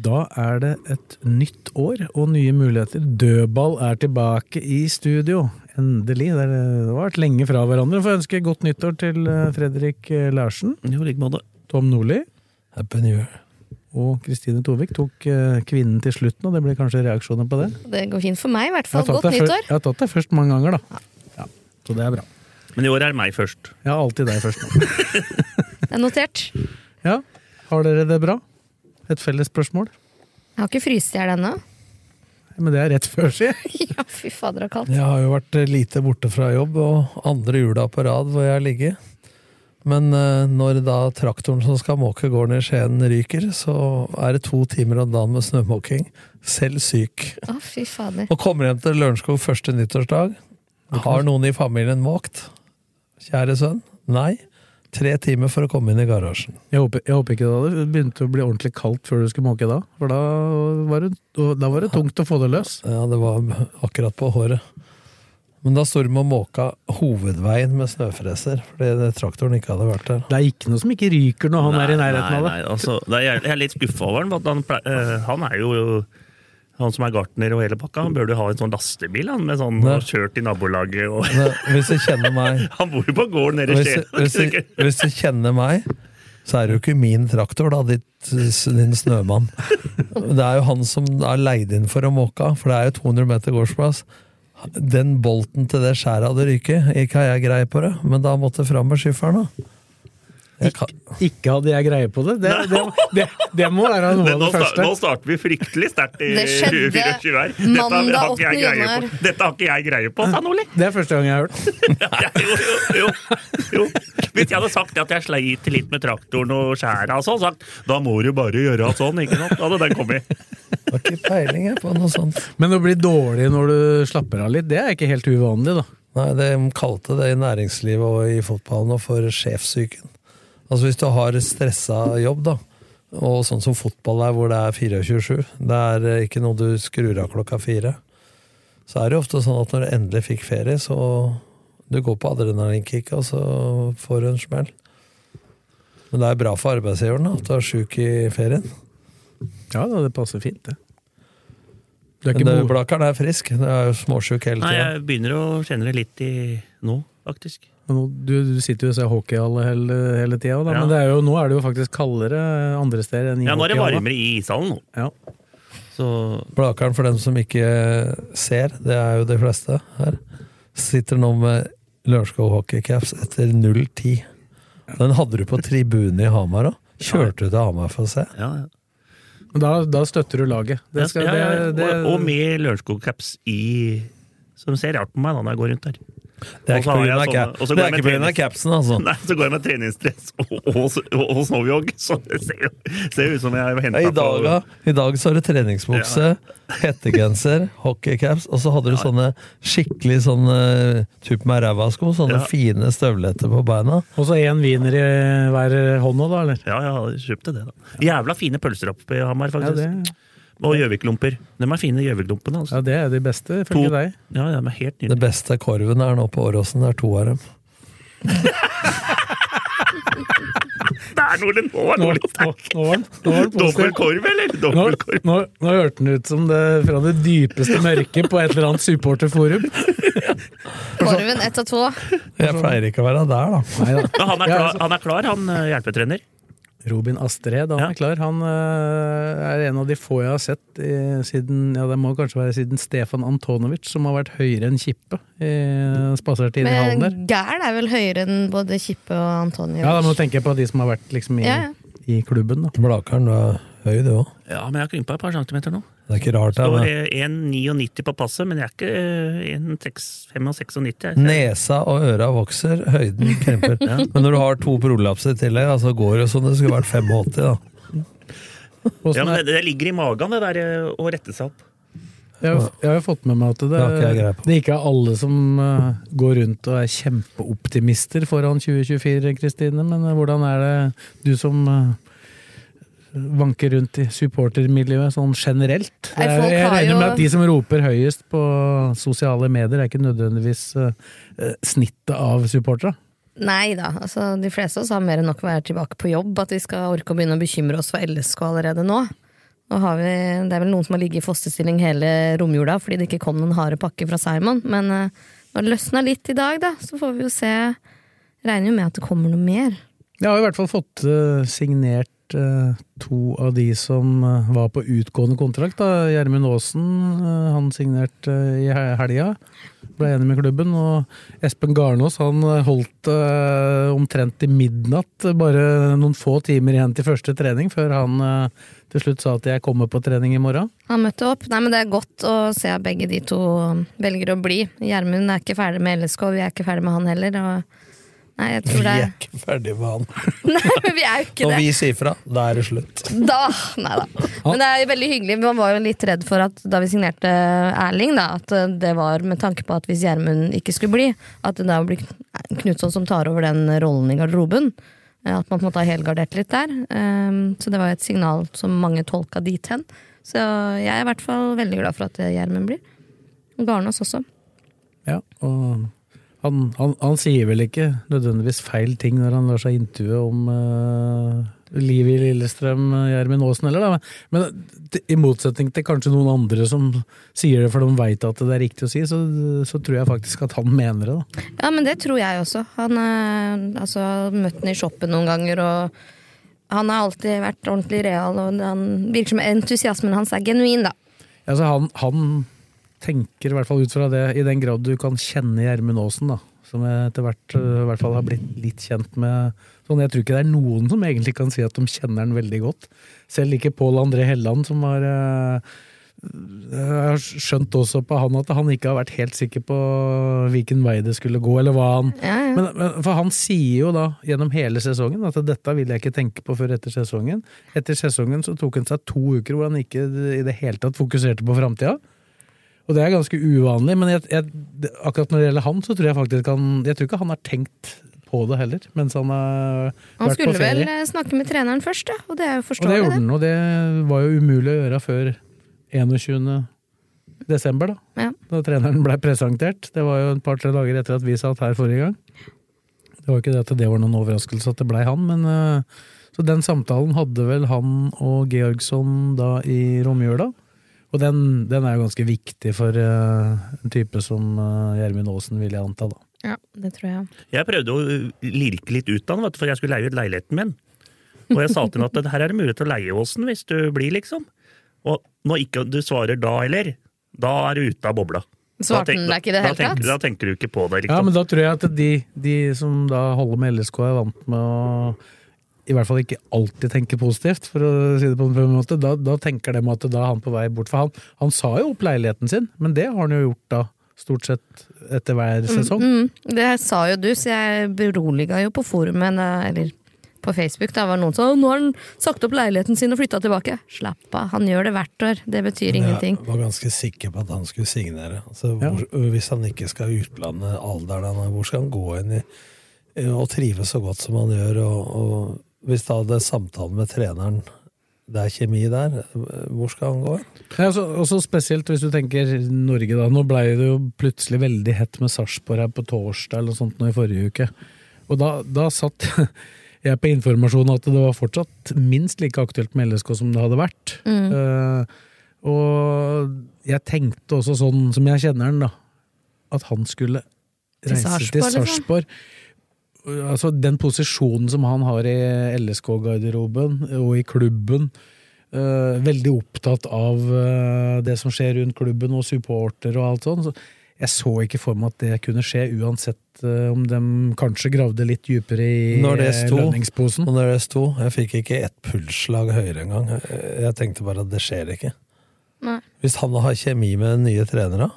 Da er det et nytt år og nye muligheter. Dødball er tilbake i studio. Endelig. Det har vært lenge fra hverandre. Får ønske godt nyttår til eh, Fredrik eh, Larsen. Jo, like måte. Tom Nordli Happy New Year. og Kristine Tovik tok eh, kvinnen til slutten, og det ble kanskje reaksjoner på det? Det går fint for meg, i hvert fall. Godt nyttår. Jeg har tatt deg først mange ganger, da. Ja, så det er bra. Men i år er det meg først. Har alltid deg først. Det er notert. Ja, har dere det bra? Et felles spørsmål? Jeg har ikke fryst i hjel ennå. Men det er rett før, jeg. Ja, fy fader, det er kaldt. Jeg har jo vært eh, lite borte fra jobb, og andre jula på rad hvor jeg har ligget. Men eh, når da traktoren som skal måke gården i Skien ryker, så er det to timer om dagen med snømåking. Selv syk. Å, fy fader. Og kommer hjem til Lørenskog første nyttårsdag. Har noen i familien måkt? Kjære sønn? Nei. Tre timer for å komme inn i garasjen. Jeg håper, jeg håper ikke det hadde begynt å bli ordentlig kaldt før du skulle måke da. For da var det, da var det tungt å få det løs. Ja, det var akkurat på håret. Men da sto de og måka hovedveien med snøfreser, fordi traktoren ikke hadde vært der. Det er ikke noe som ikke ryker når han er i nærheten nei, av det. nei, altså, det er, jeg er litt skuffa over han. for Han, ple- eh, han er jo han som er gartner og hele pakka. Han burde jo ha en sånn lastebil han, med sånn og kjørt i nabolaget. Og, ne, hvis du kjenner meg han bor jo på gården nede i Skien. hvis, du- hvis du kjenner meg, så er det jo ikke min traktor, da, ditt, din snømann. Det er jo han som er leid inn for å måke, for det er jo 200 meter gårdsplass. Den bolten til det skjæret hadde ryket. Ikke har jeg greie på det, men da måtte fram med skifferen, da. Kan, Ikke hadde jeg greie på det. Det, det, det, det må være noe av det første. nå starter vi fryktelig sterkt i Det skjedde 24 her. Dette har mandag ikke jeg 8. greie januar. på. Dette har ikke jeg greie på, sa Nordli. Det er første gang jeg har hørt. Ja, jo, jo, jo, jo. Hvis jeg hadde sagt at jeg sleit litt med traktoren og skjæra og sånn, sagt da må du bare gjøre sånn, ikke sant? Da hadde den kommet. har ikke peiling på noe sånt. Men å bli dårlig når du slapper av litt, det er ikke helt uvanlig, da. Nei, de kalte det i næringslivet og i fotballen for sjefssyken. Altså hvis du har stressa jobb, da, og sånn som fotball er, hvor det er 24-7, det er eh, ikke noe du skrur av klokka fire, så er det jo ofte sånn at når du endelig fikk ferie, så du går på adrenalinkick, og så får du en smell. Men det er bra for arbeidsgiveren da, at du er sjuk i ferien. Ja da, det passer fint, det. Du er Men Blakkaren er frisk, det er jo småsjuk hele tida. jeg begynner å kjenne det litt i nå, faktisk. Nå- Du, du sitter jo og ser hockeyhall hele, hele tida, Ja. men det er jo, nå er det jo faktisk kaldere andre steder enn i Ja, nå er det varmere i ishallen nå. Ja. Så Blakeren, for dem som ikke ser, det er jo de fleste her, sitter nå med Lørenskog hockeycaps etter 0-10. Den hadde du på tribunen i Hamar òg. Kjørte du til Hamar for å se? ja, ja. Da, da støtter du laget. Det skal, ja, ja, ja. det, det, Og, og med Lørenskog-caps i Som ser rart på meg da når jeg går rundt der. Det er ikke pga. på sånne- på capsen, altså. Nei, så går jeg med treningsdress og, og, og, og så det ser jo ser ut som jeg har Ja, henta I dag, da. I dag så har du treningsbukse, hettegenser, hockeycaps, og så hadde du sånne skikkelig sånne tupp med ræva-sko, sånne Ja. fine støvletter på beina. Og så én wiener i hver hånd òg, da, eller? Ja, jeg kjøpte det, da. Jævla fine pølser oppe i Hamar, Ja, faktisk. det, Og Gjøvik-lomper. De er fine Gjøvik-lompene. Altså. ja, det er de beste, ifølge deg. Ja, de er helt nydelige. Det beste korven er nå på Åråsen, det er to av dem. Det er noe, nå er noe nå, litt sterkt. var den nå Dobbel korv, eller? Nå, Dobbel korv. nå, nå hørte den ut som det fra det dypeste mørket på et eller annet supporterforum. Korven ett og to. Jeg pleier ikke å være der, da. Neida. Men han er klar, han, er klar, han eh, hjelpetrener. Robin Astrid, han Ja. er klar. Han er en av de få jeg har sett i, siden Ja, det må kanskje være siden Stefan Antonovic, som har vært høyere enn Kippe. i- Spasert inn i hallen der. Men Gæren er vel høyere enn både Kippe og Antonovic? Ja, da må du tenke på de som har vært liksom i, Ja, ja. i klubben, da. Blakeren, du er høy, du òg. Ja, men jeg har krympa et par centimeter nå. Det er ikke rart. Det står 1,99 på passet, men jeg er ikke eh, 1,95. jeg. nesa og øra vokser, høyden kremper. Men når du har to prolapser i tillegg, altså går det som det skulle vært 85, da. Ja, men det, det ligger i magen, det der eh, å rette seg opp. Jeg, har- jeg har jo fått med meg at det, Det det ikke er alle som eh, går rundt og er kjempeoptimister foran 2024, Kristine. Men eh, hvordan er det du som eh, vanker rundt i supportermiljøet sånn generelt? Jeg, jeg regner med at de som roper høyest på sosiale medier, er ikke nødvendigvis eh, snittet av supportere. Nei da, altså de fleste av oss har mer enn nok å være tilbake på jobb. At vi skal orke å begynne å bekymre oss for LSK allerede nå. Nå har vi, det er vel noen som har ligget i fosterstilling hele romjula fordi det ikke kom noen harde pakke fra Simon. Men eh, når det løsna litt i dag, da, så får vi jo se. Regner jo med at det kommer noe mer. Jeg har i hvert fall fått eh, signert eh, to av de som eh, var på utgående kontrakt. Gjermund Aasen eh, han signerte i helga, ble enig med klubben. Og Espen Garnås han holdt omtrent til midnatt, bare noen få timer igjen til første trening, før han til slutt sa at jeg kommer på trening i morgen. Han møtte opp. Nei, men Det er godt å se at begge de to velger å bli. Gjermund er ikke ferdig med LSK, vi er ikke ferdig med han heller. Og nei, jeg Vi tror det er ikke ferdig med han. Nei, men vi er jo ikke Når det. vi sier fra, da er det slutt. Da, nei da. Men det er veldig hyggelig. Man var jo litt redd for at da vi signerte Erling, da, at det var med tanke på at hvis Gjermund ikke skulle bli, at det da blir Knutson som tar over den rollen i garderoben. Eh, At man på en måte har helgardert litt der. Um, Så det var et signal som mange tolka dit hen. Så jeg er i hvert fall veldig glad for at Gjermund blir. Og Garnås også. Ja, og han, han, han sier vel ikke nødvendigvis feil ting når han lar seg intervjue om uh, livet i Lillestrøm, eh, Gjermund Aasen heller, da. Men i motsetning til kanskje noen andre som sier det for de veit at det er riktig å si, så, så tror jeg faktisk at han mener det, da. Ja, men det tror jeg også. Han uh, altså, møtt den i shoppen noen ganger, og han har alltid vært ordentlig real, og han virker som entusiasmen hans er genuin, da. Altså, han, han tenker, i hvert fall ut fra det, i den grad du kan kjenne Gjermund Aasen, da. Som jeg etter hvert øh, i hvert fall har blitt litt kjent med. Sånn, jeg tror ikke det er noen som egentlig kan si at de kjenner han veldig godt. Selv ikke Pål André Helland, som har øh, Jeg har skjønt også på han at han ikke har vært helt sikker på hvilken vei det skulle gå, eller hva han Ja, ja. men, men, For han sier jo da gjennom hele sesongen at dette vil jeg ikke tenke på før etter sesongen. Etter sesongen så tok han seg to uker hvor han ikke i det hele tatt fokuserte på framtida. Og det er ganske uvanlig, men jeg, jeg, akkurat når det gjelder han, så tror jeg faktisk han Jeg tror ikke han har tenkt på det heller, mens han har Han vært på ferie. Han skulle vel eh, snakke med treneren først, da, Og det er jo forståelig. Og det gjorde han, og det var jo umulig å gjøre før 21. desember, da. Ja. Da treneren ble presentert. Det var jo et par-tre dager etter at vi satt her forrige gang. Det var ikke det at det var noen overraskelse at det blei han, men eh, Så den samtalen hadde vel han og Georgsson da i romjula. Og den, den er jo ganske viktig for uh, en type som eh, Gjermund Aasen, vil jeg anta, da. Ja, det tror jeg. Jeg prøvde å lirke litt ut av den, for jeg skulle leie ut leiligheten min. Og jeg sa til henne at her er det mulighet til å leie Åsen hvis du blir, liksom. Og når ikke du svarer da heller, da er du ute av bobla. Svarte han deg ikke i det da hele tatt? Da tenker du ikke på det, Ja, liksom. men da tror jeg at de, de som da holder med LSK, er vant med å i hvert fall ikke alltid tenker positivt, for å si det på en måte. Da, da tenker de at da er han på vei bort. For han, han sa jo opp leiligheten sin, men det har han jo gjort da, stort sett etter hver sesong. Mm, det sa jo du, så jeg beroliga jo på forumet, eller på Facebook. Da var noen som sa nå har han sagt opp leiligheten sin og flytta tilbake. Slapp av, han gjør det hvert år. Det betyr ingenting. Jeg var ganske sikker på at han skulle signere. Altså, Ja. hvor, hvis han ikke skal utlandet, alderen han er, hvor skal han gå inn i og trives så godt som han gjør? Og, og hvis da det samtalen med treneren det er kjemi der, hvor skal han gå? Ja, altså, også spesielt hvis du tenker Norge, da. Nå ble det jo plutselig veldig hett med Sarpsborg her på torsdag eller noe sånt nå i forrige uke. Og da, da satt jeg på informasjon at det var fortsatt minst like aktuelt med LSK som det hadde vært. Eh, og jeg tenkte også sånn som jeg kjenner han, da, at han skulle Til reise Sarpsborg, til liksom? Sarpsborg. Altså Den posisjonen som han har i LSK-garderoben og i klubben, uh, veldig opptatt av uh, det som skjer rundt klubben og supporter og alt sånt, Så jeg så ikke for meg at det kunne skje, uansett uh, om de kanskje gravde litt dypere i Når det sto, lønningsposen. og når det sto Jeg fikk ikke ett pulsslag høyere engang. Jeg, jeg tenkte bare at det skjer ikke. Nei. Hvis han har kjemi med den nye trenere,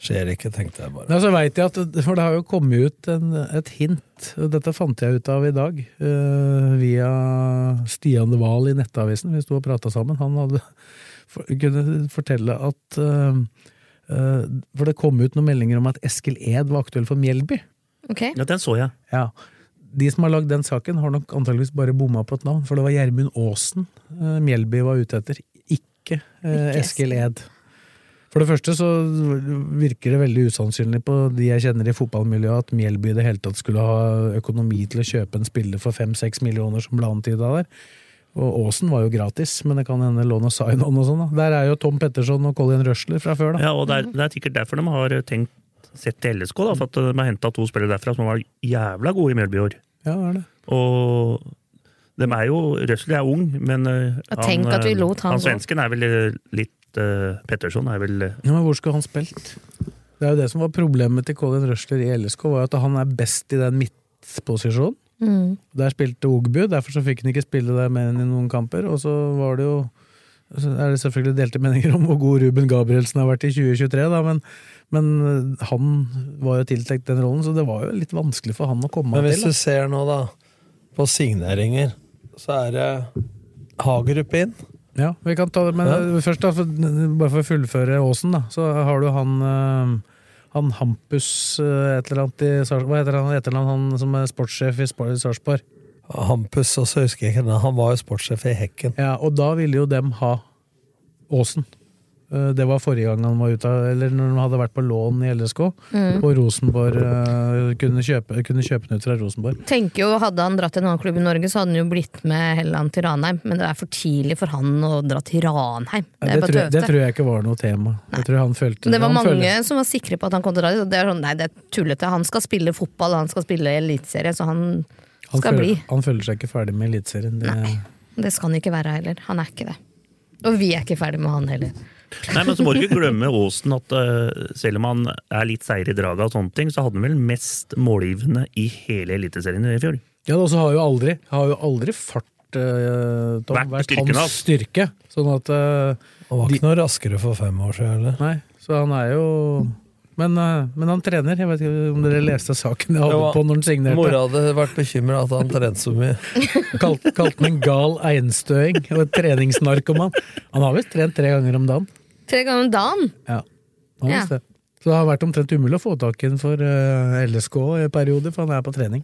skjer ikke, tenkte jeg bare. Ja, så vet jeg at, For det har jo kommet ut en, et hint, og dette fant jeg ut av i dag, uh, via Stian De Wahl i Nettavisen. Vi sto og prata sammen. Han hadde, for, kunne fortelle at uh, uh, For det kom ut noen meldinger om at Eskil Ed var aktuell for Mjelby. Okay. Ja, den så jeg. Ja. De som har lagd den saken, har nok antageligvis bare bomma på et navn, for det var Gjermund Aasen Mjelby var ute etter, ikke, Ikke Eskil Ed. For det første så virker det veldig usannsynlig på de jeg kjenner i fotballmiljøet, at Mjelby i det hele tatt skulle ha økonomi til å kjøpe en spiller for fem-seks millioner som ble antyda der. Og Aasen var jo gratis, men det kan hende låne og sign-on og sånn. Der er jo Tom Petterson og Colin Rushler fra før, da. Ja, og det er, det er sikkert derfor de har tenkt sett til LSK, da, for at de har henta to spillere derfra som var jævla gode i Mjølby i år. Ja, det er det. Og de er jo Røsler er ung, men eh, Og tenk at vi lot han han svensken er vel eh, litt eh, Petterson er vel eh, Ja, men hvor skulle han spilt? Det er jo det som var problemet til Colin Røsler i LSK, var at han er best i den midtposisjonen. Mm. Der spilte Ogbu, derfor så fikk han ikke spille der mer enn i noen kamper. Og så var det jo så er det selvfølgelig delte meninger om hvor god Ruben Gabrielsen har vært i 2023, da, men, men øh, han var jo tiltenkt den rollen, så det var jo litt vanskelig for han å komme Men hvis til. du ser nå, da, på signeringer, så er det Hagerup inn. Ja, vi kan ta det, men Ja. øh, først da, for, bare for å fullføre Åsen, da, så har du han øh, han Hampus øh, et eller annet i Sars- Hva heter han etternavn, han som er sportssjef i Sarpsborg? Hampus, og så husker jeg ikke. Han var jo sportssjef i Hekken. Ja, og da ville jo dem ha Åsen. Eh, Det var forrige gang han var ute, eller når han hadde vært på lån i LSK. Mm. Og Rosenborg eh, kunne kjøpe, kunne kjøpe den ut fra Rosenborg. Tenker jo, Hadde han dratt til en annen klubb i Norge, så hadde han jo blitt med Helland til Ranheim. Men det er for tidlig for han å dra til Ranheim. Det Det, tror, det tror jeg ikke var noe tema. Jeg tror han følte Det var mange følte. som var sikre på at han kom til å dra dit. og Det er sånn, nei, det er tullete. Han skal spille fotball, han skal spille eliteserie, så han han skal føler, bli. Han føler seg ikke ferdig med Eliteserien. Det- Nei. Det skal han ikke være heller. Han er ikke det. Og vi er ikke ferdig med han heller. Nei, men så må du ikke glemme Aasen at uh, selv om han er litt seig i draget og sånne ting, så hadde han vel mest målgivende i hele Eliteserien i fjor. Ja, og så har jo aldri, har jo aldri fart uh, Tom, Vært vært styrken hans hans. styrke. Sånn at uh, Han var ikke noe raskere for fem år siden heller. Nei, så han er jo men, eh, men han trener. Jeg vet ikke om dere leste saken jeg hadde på når han signerte. Mora hadde vært bekymra at han trente så mye. Kalt, kalt han en gal einstøing og et treningsnarkoman. Han har visst trent tre ganger om dagen. Tre ganger om dagen! Ja, Ja. det. Så det har vært omtrent umulig å få tak i den for eh, LSK i perioder, for han er på trening.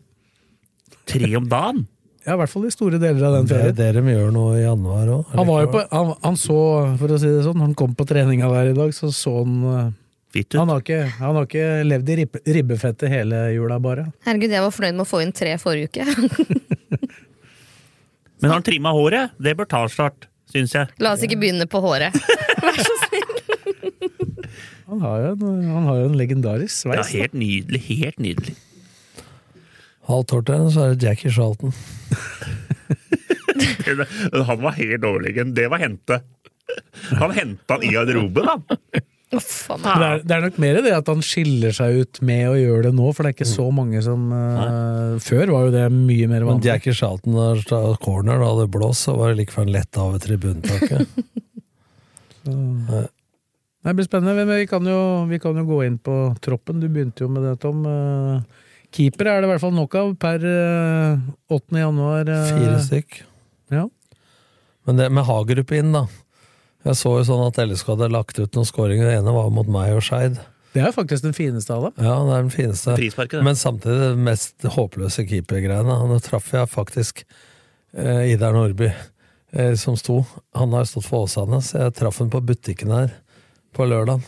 Tre om dagen! Ja, I hvert fall i store deler av den ferien. Det er det de gjør nå i januar òg. Han, var jo på, han, han så, for å si det sånn, når han kom på treninga der i dag, så så han eh, Fitt Han har ikke, han har ikke levd i ribbe, ribbefettet hele jula, bare. Herregud, jeg var fornøyd med å få inn tre forrige uke. Men han trimma håret? Det bør ta snart, syns jeg. La oss ikke begynne på håret. Vær så. Han har jo en, han har jo en legendarisk Ja, helt nydelig. Helt nydelig. Halvt år til så er det Jackie Charlton. Han var helt overlegen. Det var hente. Han henta han i garderoben, han. Uff Det er, det er nok mer det at han skiller seg ut med å gjøre det nå, for det er ikke så mange som uh, Før var jo det mye mer vanlig. Men. Jackie Charlton da corner, da hadde blåst, så var det like før han letta over tribunetaket. Det blir spennende, men vi kan, jo, vi kan jo gå inn på troppen. Du begynte jo med det, Tom. Keepere Keeper er det i hvert fall nok av per eh, 8. januar. eh, Fire stykk. Ja. Men det med Hagerup inn, da. Jeg så jo sånn at LSK hadde lagt ut noen skåringer. Det ene var mot meg og Skeid. Det er faktisk den fineste av dem. Ja, det er den fineste. Frisparket. Men samtidig det mest håpløse keepergreiene. Nå traff jeg faktisk eh, Idar Nordby, eh, som sto. Han har stått for Åsane, så jeg traff han på butikken her på lørdag.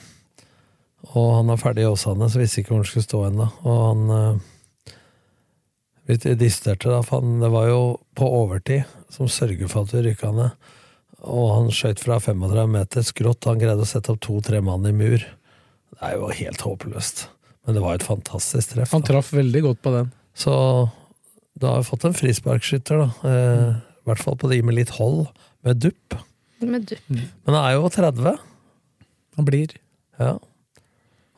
Og han er ferdig i Åsane, så visste ikke hvor han skulle stå ennå. Og han eh, disterte, da, for han, det var jo på overtid som sørger for at vi rykka ned. Og han skøyt fra 35 meter skrått, og han greide å sette opp to-tre mann i mur. Det er jo helt håpløst. Men det var et fantastisk treff. Han da. traff veldig godt på den. Så da har vi fått en frisparkskytter, da. Eh, I hvert fall på de med litt hold, med dupp. Men du, Men han er jo 30. Han blir. Ja.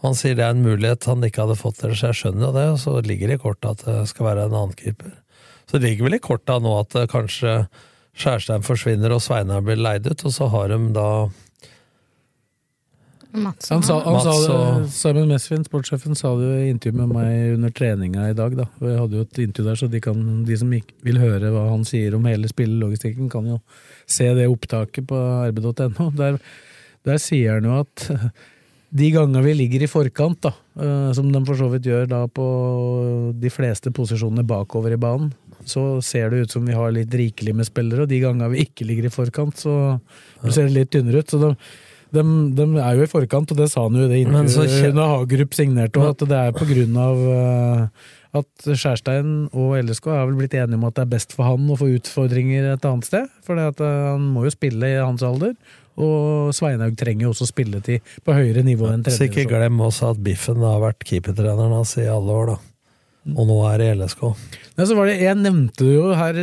Han sier det er en mulighet han ikke hadde fått ellers, jeg skjønner jo det, og så ligger det i kortet at det skal være en annen keeper. Så det ligger vel i kortet nå at eh, kanskje Skjærstein forsvinner og Sveinar blir leid ut, og så har de da Mats Han sa, han sa det, og- Simon Mesvin, sportssjefen, sa det jo i intervju med meg under treninga i dag. da. Jeg hadde jo et intervju der, så de, kan, de som ikke vil høre hva han sier om hele spillelogistikken, kan jo se det opptaket på rb.no. Der, der sier han jo at de gangene vi ligger i forkant, da, eh, som de for så vidt gjør da på de fleste posisjonene bakover i banen, så ser det ut som vi har litt rikelig med spillere, og de gangene vi ikke ligger i forkant, så ser det litt tynnere ut. så de de, de er jo i forkant, og det sa han jo det Men så intervjuet kje- Hagerup signerte, òg, at det er på grunn av eh, at Skjærstein og LSK har vel blitt enige om at det er best for han å få utfordringer et annet sted. For han må jo spille i hans alder, og Sveinhaug trenger jo også spilletid på høyere nivå enn Så tredje. ikke glem også at Biffen har vært keepertreneren hans i alle år, da. Og nå er det LSK. Nei, så var det, jeg nevnte jo her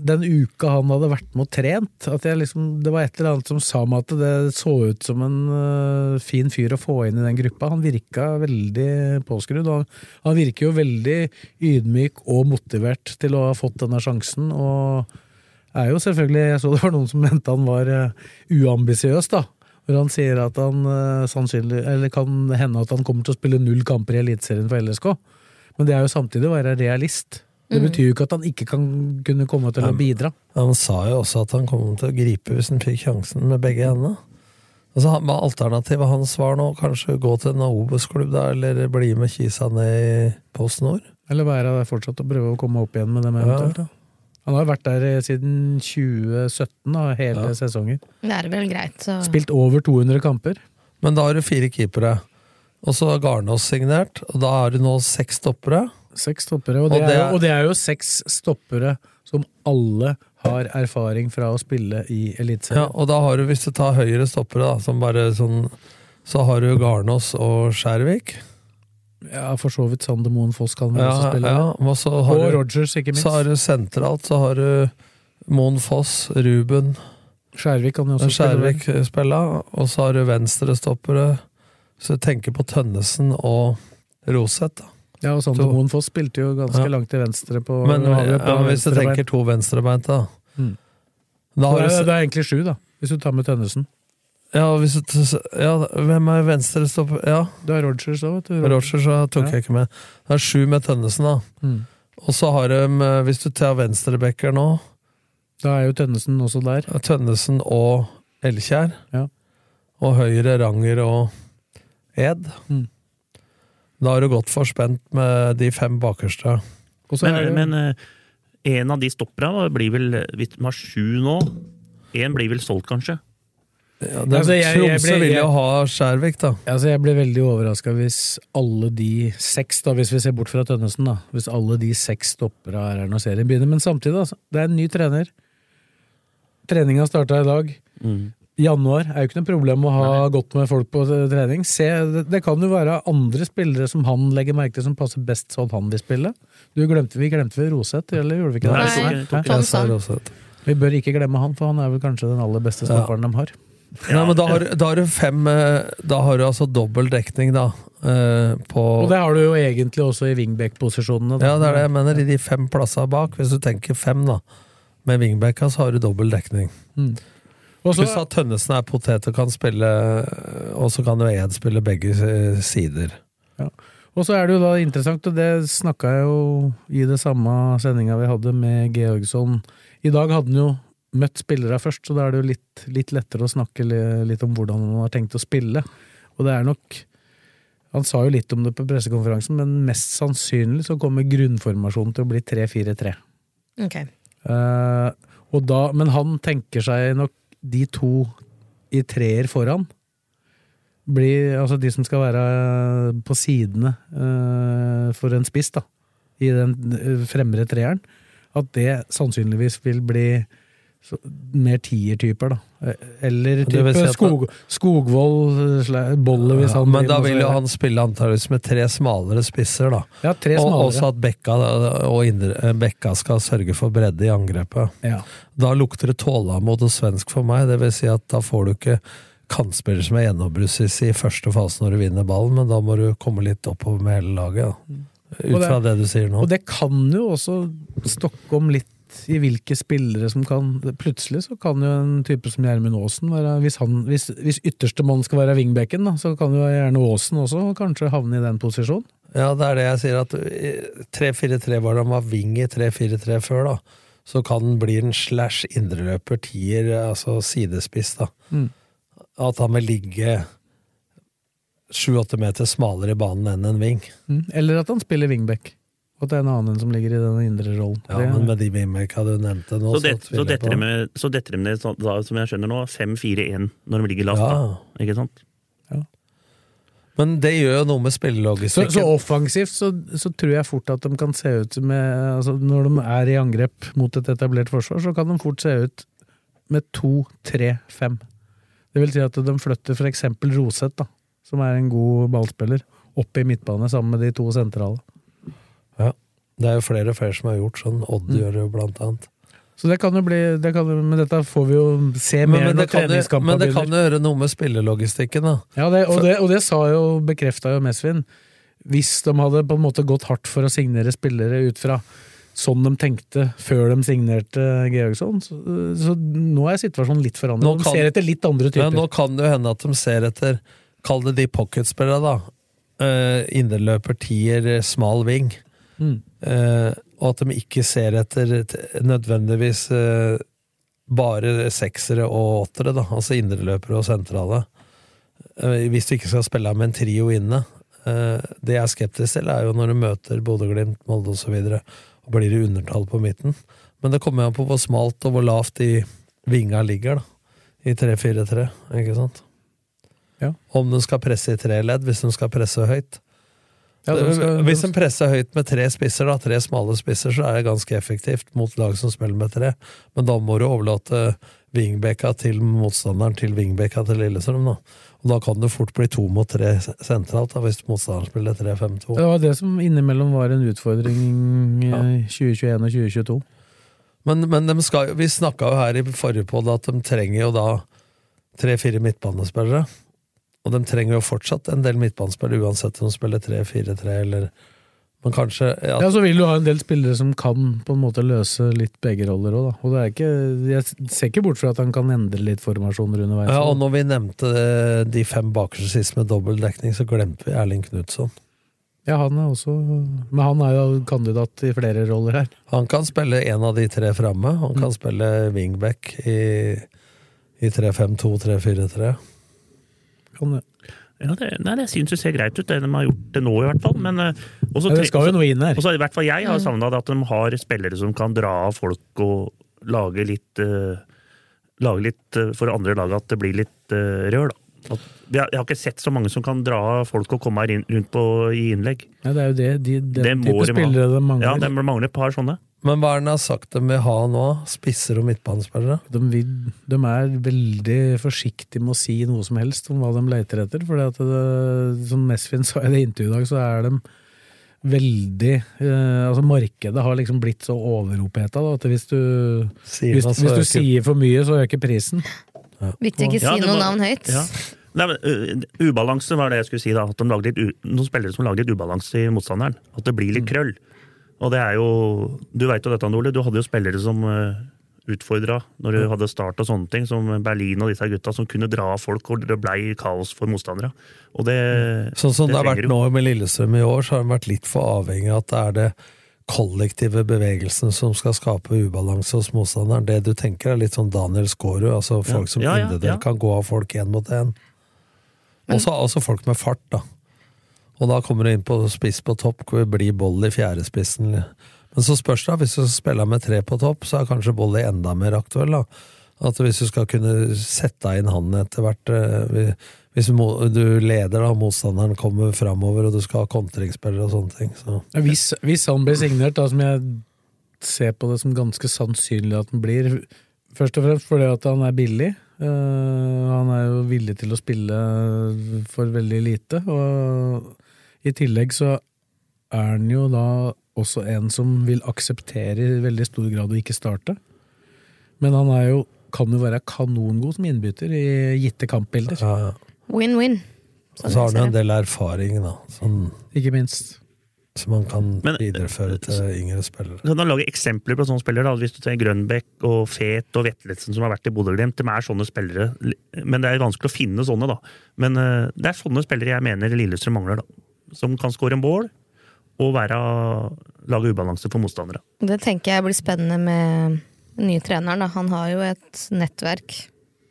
den uka han hadde vært med og trent, at jeg liksom, det var et eller annet som sa meg at det så ut som en uh, fin fyr å få inn i den gruppa. Han virka veldig påskrudd, og han, han virker jo veldig ydmyk og motivert til å ha fått denne sjansen, og er jo selvfølgelig, jeg så det var noen som mente han var uh, uambisiøs, da. Hvor han sier at han øh, sannsynlig, eller kan hende at han kommer til å spille null kamper i Eliteserien for LSK. Men det er jo samtidig å være realist. Det betyr jo ikke at han ikke kan kunne komme til å bidra. Han sa jo også at han kom til å gripe hvis han fikk sjansen med begge hendene. Altså, Alternativet hans var nå kanskje gå til en Obos-klubb, eller bli med Kisa ned i Post Nord. Eller være der fortsatt og prøve å komme opp igjen med dem eventuelt. da. Han har jo vært der eh, siden 2017, da, hele Ja. sesongen. Det er vel greit, så Spilt over 200 kamper. Men da har du fire keepere. Og så har Garnås signert, og da har du nå seks stoppere. Seks stoppere, og det, Og det er, er- jo- og det er jo seks stoppere som alle har erfaring fra å spille i Ja, og da har du, hvis du tar høyre stoppere, da, som bare sånn Så har du Garnås og Skjærvik. Ja, for så vidt Sander Moen Foss kan vel Ja, også spille. ja, og så har og du, Rogers, ikke minst. så har du sentralt, så har du Moen Foss, Ruben Skjærvik kan jo også spille. spille. spilla, og så har du venstrestoppere. Så jeg tenker på Tønnesen og Roseth, da. Ja, og Sander. Moen Foss spilte jo ganske Ja. langt til venstre på Men på ja, hvis du tenker to venstrebeinte, da. Mm. Da har det, du, er, det er egentlig sju, da, hvis du tar med Tønnesen. Ja, hvis du, ja, hvem er venstrestopper? Ja, Du har Rogers òg, vet du. Rogers tok Ja. jeg ikke med. Det er sju med Tønnesen, da. Mm. Og så har de, eh, hvis du tar venstrebacker nå, Da er jo Tønnesen også der. Tønnesen og Elkjær. Ja. Og høyre Ranger og Ed. Mm. Da har du godt forspent med de fem bakerste. Er Men, det- men eh, en av de stopperne blir vel Hvis de har sju nå Én blir vel solgt, kanskje? Ja, det, Altså, jeg- jeg ble- vil jo ha Skjærvik, da. Altså, jeg ble veldig overraska hvis alle de seks, da, hvis vi ser bort fra Tønnesen, da, hvis alle de seks stopper av her når serien begynner. Men samtidig, altså, det er en ny trener. Treninga starta i dag. Januar er jo ikke noe problem å ha godt med folk på trening. Se, det, det kan jo være andre spillere som han legger merke til som passer best sånn han vil spille. Du glemte, vi glemte vel Roseth, eller gjorde vi ikke det? Nei, tok- Jeg sa. Roseth. Vi bør ikke glemme han, for han er vel kanskje den aller beste stopperen de har. Nei, men da har, da har du fem eh, Da har du altså dobbel dekning, da. eh, På Og det har du jo egentlig også i wingback-posisjonene. Ja, det er det jeg mener. I de fem plassene bak, hvis du tenker fem, da. Med wingbacka så har du dobbel dekning. Mm. så- Pluss at Tønnesen er potet og kan spille Og så kan jo Ed spille begge sider. sider. Og så er det jo da interessant, og det snakka jeg jo i det samme sendinga vi hadde med Georgsson. I dag hadde han jo møtt spillere først, så da er det jo litt, litt lettere å snakke litt om hvordan han har tenkt å spille. Og det er nok Han sa jo litt om det på pressekonferansen, men mest sannsynlig så kommer grunnformasjonen til å bli 3-4-3. Ok. Uh, da, men han tenker seg nok de to i treer foran. Blir, altså de som skal være på sidene uh, for en spiss, da, i den eh, fremre treeren, at det sannsynligvis vil bli så, mer tiertyper, da. Eller type si skog, Skogvold, Bolle, hvis Ja, men da vil jo han spille antakeligvis med tre smalere spisser, da. Ja, tre Og smalere. også at Bekka og indre, eh, Bekka skal sørge for bredde i angrepet. Ja. Da lukter det tålmod og svensk for meg. Det vil si at da får du ikke kantspiller som er gjennombruddssissy i første fase når du vinner ballen, men da må du komme litt oppover med hele laget. Da. Ut fra det- det du sier nå. Og det kan jo også stokke om litt i hvilke spillere som kan Plutselig så kan jo en type som Gjermund Aasen være hvis, han, hvis, hvis ytterste mann skal være wingbacken, da, så kan jo gjerne Aasen også kanskje havne i den posisjonen. Ja, det er det jeg sier, at eh, 3-4-3 var da han var wing i 3-4-3 før, da. Så kan han bli en slash indreløper, tier, altså sidespiss, da. Mm. At han vil ligge sju-åtte meter smalere i banen enn en wing. Mm. Eller at han spiller wingback. Og at det er en annen som ligger i den indre rollen. Ja, Det- men med de wingmacka du nevnte nå, Så, det, så tviler detter de med, så detter de ned, da, som jeg skjønner nå, 5-4-1 når de ligger lavt. Ja. da. Ikke sant? Men det gjør jo noe med Så, spillelogistikken. så offensivt så, så tror jeg fort at de kan se ut med altså Når de er i angrep mot et etablert forsvar, så kan de fort se ut med to, tre, fem. Det vil si at de flytter eksempel Roseth, da, som er en god ballspiller, opp i midtbane sammen med de to sentrale. Ja. Det er jo flere og flere som har gjort sånn. Odd Mm. gjør det jo blant annet. Så det kan jo bli det kan, Men dette får vi jo se mer Men, men, når treningskampen begynner. men det kan jo gjøre noe med spillelogistikken, da. Ja, det, og, det, og det sa jo, bekrefta jo Mesvin. Hvis de hadde på en måte gått hardt for å signere spillere ut fra sånn de tenkte før de signerte Georgsson, så, så nå er situasjonen litt forandret. Nå De ser etter litt andre typer. typer. nå kan det jo hende at de ser etter Kall det de pocketspillerne, da. Uh, Indreløper, tier, smal wing. Mm. Eh, og at de ikke ser etter nødvendigvis uh, bare seksere og åttere, da. Altså indreløpere og sentrale. Uh, hvis du ikke skal spille med en trio inne. Det jeg er skeptisk til, er jo når du møter Bodø-Glimt, Molde osv., og, og blir i undertall på midten. Men det kommer an på hvor smalt og hvor lavt de vinga ligger, da. I 3-4-3, ikke sant? Ja. Om de skal presse i tre ledd, hvis de skal presse høyt. Ja, skal- Hvis en presser høyt med tre spisser, da, tre smale spisser, så er det ganske effektivt mot lag som smeller med tre. Men da må du overlate wingbacka til motstanderen til wingbacka til Lillestrøm. Da. Og da kan det fort bli to mot tre sentralt, da, hvis motstanderen spiller 3-5-2. Det var det som innimellom var en utfordring i 2021 og 2022. Men, men de skal, vi snakka jo her i forrige podd at de trenger jo da tre-fire midtbanespillere. Og de trenger jo fortsatt en del midtbanespillere, uansett om de spiller 3-4-3 eller Men kanskje ja, Ja, Så vil du ha en del spillere som kan på en måte løse litt begge roller òg, da. Og det er ikke, jeg ser ikke bort fra at han kan endre litt formasjoner underveis. Ja, og når vi nevnte eh, de fem bakerste sist med dobbeltdekning, så glemte vi Erling Knutson. ja, han er også Men han er jo kandidat i flere roller her. Han kan spille en av de tre framme. Han Mm. kan spille wingback i, i 3-5-2, 3-4-3. Kan det. Ja, det, nei, det syns jo ser greit ut, det de har gjort det nå, i hvert fall. Men, eh, også Ja, det skal jo noe inn her. Også, i hvert fall jeg har savna at de har spillere som kan dra av folk og lage litt uh, Lage litt uh, for andre lag at det blir litt uh, rør, da. At, jeg, jeg har ikke sett så mange som kan dra av folk og komme her inn, rundt på i innlegg. Ja, det er jo det, de, den Det type de spillere de mangler. Ja, de mangler et par sånne. Men hva er det han har sagt de vil ha nå? Spisser og midtbanespillere? De, de er veldig forsiktige med å si noe som helst om hva de leter etter. For som Mesfin sa i det intervjuet i dag, så er de veldig eh, Altså Markedet har liksom blitt så overoppheta at hvis du, Sier hvis, hvis du sier for mye, så øker prisen. Viktig å ikke si ja, noe navn høyt. Ja. Nei, men uh, Ubalanse var det jeg skulle si. da, at de lagde litt Noen spillere som lager litt ubalanse i motstanderen. At det blir litt krøll. Og det er jo Du veit jo dette, Ole. Du hadde jo spillere som uh, utfordra når du hadde start og sånne ting, som Berlin og disse gutta, som kunne dra folk, og det blei kaos for motstandere. Og det Sånn som det, har vært jo. nå med Lillestrøm i år, så har de vært litt for avhengig av at det er det kollektive bevegelsen som skal skape ubalanse hos motstanderen. Det du tenker er litt sånn Daniel Skårud, altså folk som Ja, ja, individuelt ja. kan gå av folk én mot én. Også, også folk med fart, da. Og da kommer du inn på spiss på topp, hvor blir boll i fjerdespissen. Men så spørs det, hvis du spiller med tre på topp, så er kanskje Bolly enda mer aktuell. da. At hvis du skal kunne sette inn han etter hvert eh, Hvis du leder, da, motstanderen kommer framover, og du skal ha kontringsspillere og sånne ting. Så. Hvis, hvis han blir signert, da, som jeg ser på det som ganske sannsynlig at han blir, først og fremst fordi at han er billig. Eh, han er jo villig til å spille for veldig lite, og i tillegg så er han jo da også en som vil akseptere i veldig stor grad å ikke starte. Men han er jo kan jo være kanongod som innbytter i gitte kampbilder. Ja. Win-win. Og så har han jo en del erfaring, da, som, Ikke minst. som han kan Men- videreføre til yngre spillere. Kan han lage eksempler på sånne spillere? da? Hvis du tar Grønbekk og Fet og Vetlesen som har vært i Bodø-Glimt, de er sånne spillere. Men det er vanskelig å finne sånne, da. Men eh, det er sånne spillere jeg mener Lillestrøm mangler, da. Som kan skåre en ball og være, lage ubalanse for motstandere. Det tenker jeg blir spennende med den nye treneren. Da. Han har jo et nettverk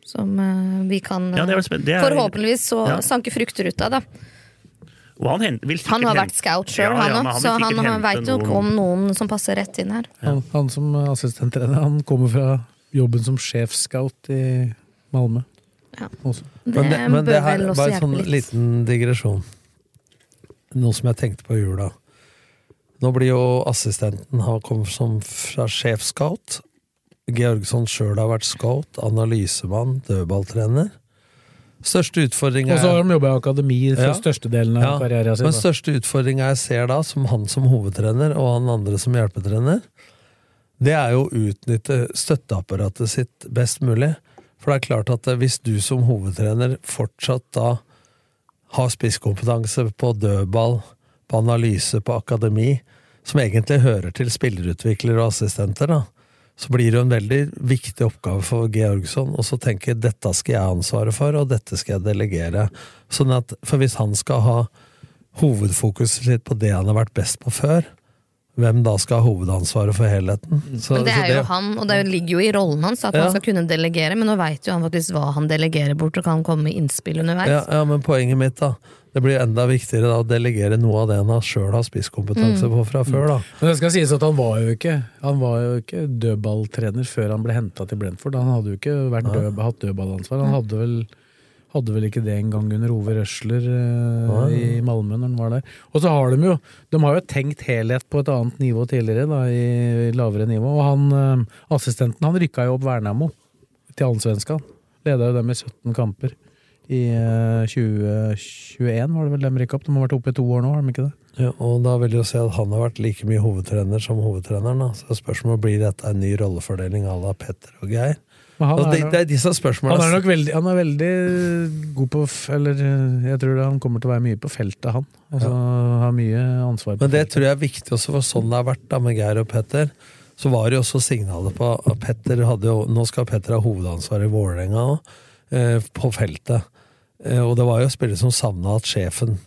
som eh, vi kan Ja, det er det er- forhåpentligvis så Ja. sanke frukter ut av. Da. Og han, hen, vil Han har vært scout sjøl, Ja, ja, så han, han veit jo noen- om noen som passer rett inn her. Han, han som assistenttrener, han kommer fra jobben som sjefsscout i Malmö. Ja. Også. Det, Men det, men bør det her vel også bare en sånn liten digresjon. Noe som jeg tenkte på i jula. Nå blir jo assistenten Han kommer som fra sjefscout. Georgsson sjøl har vært scout, analysemann, dødballtrener. Største utfordring Og så har de jobba i akademi for Ja. størstedelen av Ja, karrieren sin. Men største utfordringa jeg ser da, som han som hovedtrener og han andre som hjelpetrener, det er jo å utnytte støtteapparatet sitt best mulig. For det er klart at hvis du som hovedtrener fortsatt da har spisskompetanse på dødball, på analyse, på akademi, som egentlig hører til spillerutviklere og assistenter, da, så blir det jo en veldig viktig oppgave for Georgsson å så tenke dette skal jeg ha ansvaret for, og dette skal jeg delegere. Sånn at, for hvis han skal ha hovedfokuset sitt på det han har vært best på før, hvem da skal ha hovedansvaret for helheten? Så, Men det er jo han, og det ligger jo i rollen hans at Ja. han skal kunne delegere, men nå veit jo han faktisk hva han delegerer bort, og kan komme med innspill underveis. Ja, ja, men poenget mitt, da. Det blir enda viktigere da å delegere noe av det han sjøl har spisskompetanse Mm. på fra før, da. Men det skal sies at han var jo ikke Han var jo ikke dødballtrener før han ble henta til Brentford. Han hadde jo ikke vært død, hatt dødballansvar. Han hadde vel, hadde vel ikke det engang under Ove Røsler eh, i Malmö når han var der. Og så har de jo De har jo tenkt helhet på et annet nivå tidligere, da, i lavere nivå. Og han eh, assistenten han rykka jo opp Vernamo til Allsvenskan. Leda jo dem i 17 kamper. I eh, 2021 var det vel dem rykka opp. De har vært oppe i to år nå, har de ikke det? Ja, og da vil jeg si at han har vært like mye hovedtrener som hovedtreneren. Da. Så spørsmålet blir dette en ny rollefordeling à la Petter og Geir. Han Altså, er det, nok- det er disse spørsmålene Han er nok veldig, han er veldig god på Eller jeg tror det, han kommer til å være mye på feltet, han. Altså, Har mye ansvar på Men det feltet. tror jeg er viktig også, for sånn det har vært da med Geir og Petter. Så var det jo også signalet på at Petter hadde jo Nå skal Petter ha hovedansvar i Vålerenga òg, eh, på feltet. Eh, og det var jo spillere som savna at sjefen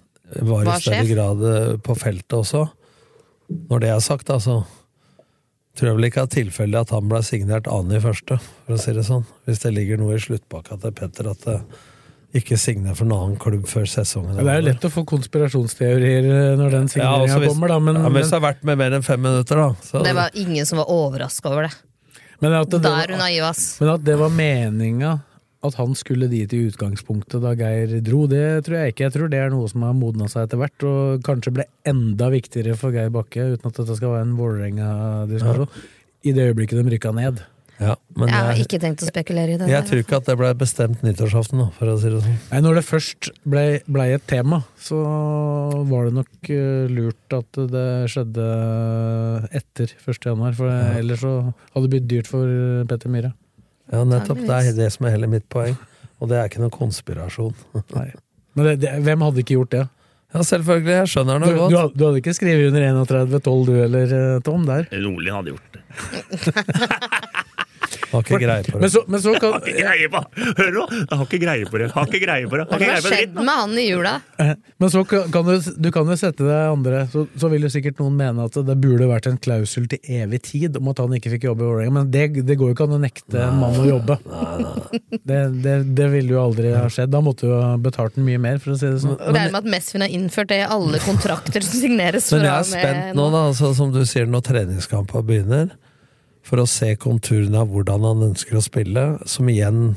var, Var i større sjef. grad eh, på feltet også. Når det er sagt, da, så tror jeg vel ikke er tilfeldig at han ble signert annen i første, for å si det sånn. Hvis det ligger noe i sluttpakka til Petter at det ikke signer for en annen klubb før sesongen. Ja, det er jo lett å få konspirasjonsteorier eh, når den signeringa ja, kommer, da, men, ja, men hvis det har vært med mer enn fem minutter, da. Så, Det var ingen som var overraska over det. men, at det, Da er du men at det var meninga at han skulle dit i utgangspunktet da Geir dro, det tror jeg ikke. Jeg tror det er noe som har modna seg etter hvert, og kanskje ble enda viktigere for Geir Bakke, uten at dette skal være en Vålerenga-diskusjon, i det øyeblikket de rykka ned. ja, men Jeg har ikke tenkt å spekulere i det. jeg der. tror ikke at det ble bestemt nyttårsaften, da, for å si det sånn. Nei, Når det først ble, ble et tema, så var det nok eh, lurt at det skjedde etter 1. januar. For ellers så hadde det blitt dyrt for Petter Myhre. Ja, nettopp. Det er det som er hele mitt poeng. Og det er ikke noen konspirasjon. Nei. Men det, det, hvem hadde ikke gjort det? Ja, selvfølgelig. Jeg skjønner noe det du, godt. Du, du hadde ikke skrevet under 31-12 du heller, eh, Tom? der? Rolig hadde gjort det. Har ikke greie på Men det. så, men så kan Har ikke greie på Hør nå! Jeg har ikke greie på det. Har ikke greie på det. Har Hva har det. skjedd med han i jula? Men så kan du, du kan jo sette deg andre så, så vil jo sikkert noen mene at det burde vært en klausul til evig tid om at han ikke fikk jobbe i Vålerenga, men det, det går jo ikke an å nekte en mann å jobbe. Det, det, det ville jo aldri ha skjedd. Da måtte du ha betalt den mye mer, for å si det sånn. Og er med at Mesfin har innført det i alle kontrakter som signeres. Men jeg er spent nå, da, altså, som du sier, når treningskampen begynner, for å se konturene av hvordan han ønsker å spille, som igjen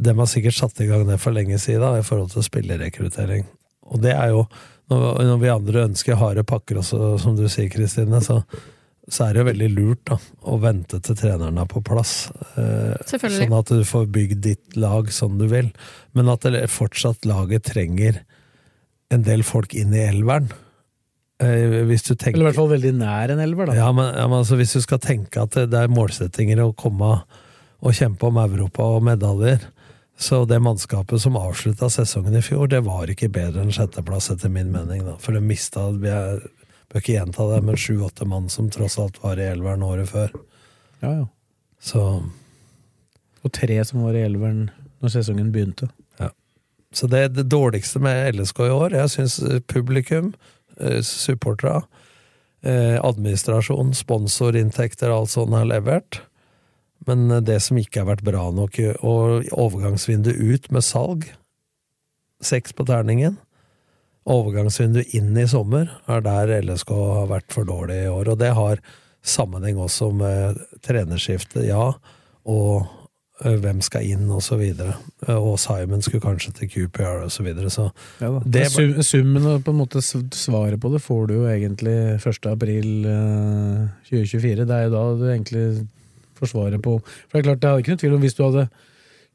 Dem har sikkert satt i gang det for lenge siden, da, i forhold til spillerekruttering. Og det er jo Når, vi andre ønsker harde pakker også, som du sier, Kristine, så, så er det jo veldig lurt da, å vente til treneren er på plass. Eh, sånn at du får bygd ditt lag som du vil. Men at det fortsatt laget trenger en del folk inn i elveren. Eh, hvis du tenker Eller i hvert fall veldig nær en elver, da. ja, men, ja, men altså, hvis du skal tenke at det, er målsettinger å komme og kjempe om Europa og medaljer. Så det mannskapet som avslutta sesongen i fjor, det var ikke bedre enn sjetteplass, etter min mening. da. For det mista Jeg bør ikke gjenta det, men sju-åtte mann som tross alt var i elveren året før. Ja, ja. Så, Og tre som var i elveren når sesongen begynte. så det, det dårligste med LSK i år, jeg syns publikum, supporterne, eh, administrasjon, sponsorinntekter, alt sånt har levert. Men eh, det som ikke har vært bra nok, og overgangsvindu ut med salg, seks på terningen, overgangsvindu inn i sommer, er der LSK har vært for dårlig i år. Og det har sammenheng også med trenerskiftet, ja, og hvem skal inn, og så videre. Og Simon skulle kanskje til QPR, og så videre. Så Ja, det Det- Sum, summen og på en måte svaret på det får du jo egentlig 1. april eh, 2024. Det er jo da du egentlig får svaret på For det er klart, det er ikke noe tvil om hvis du hadde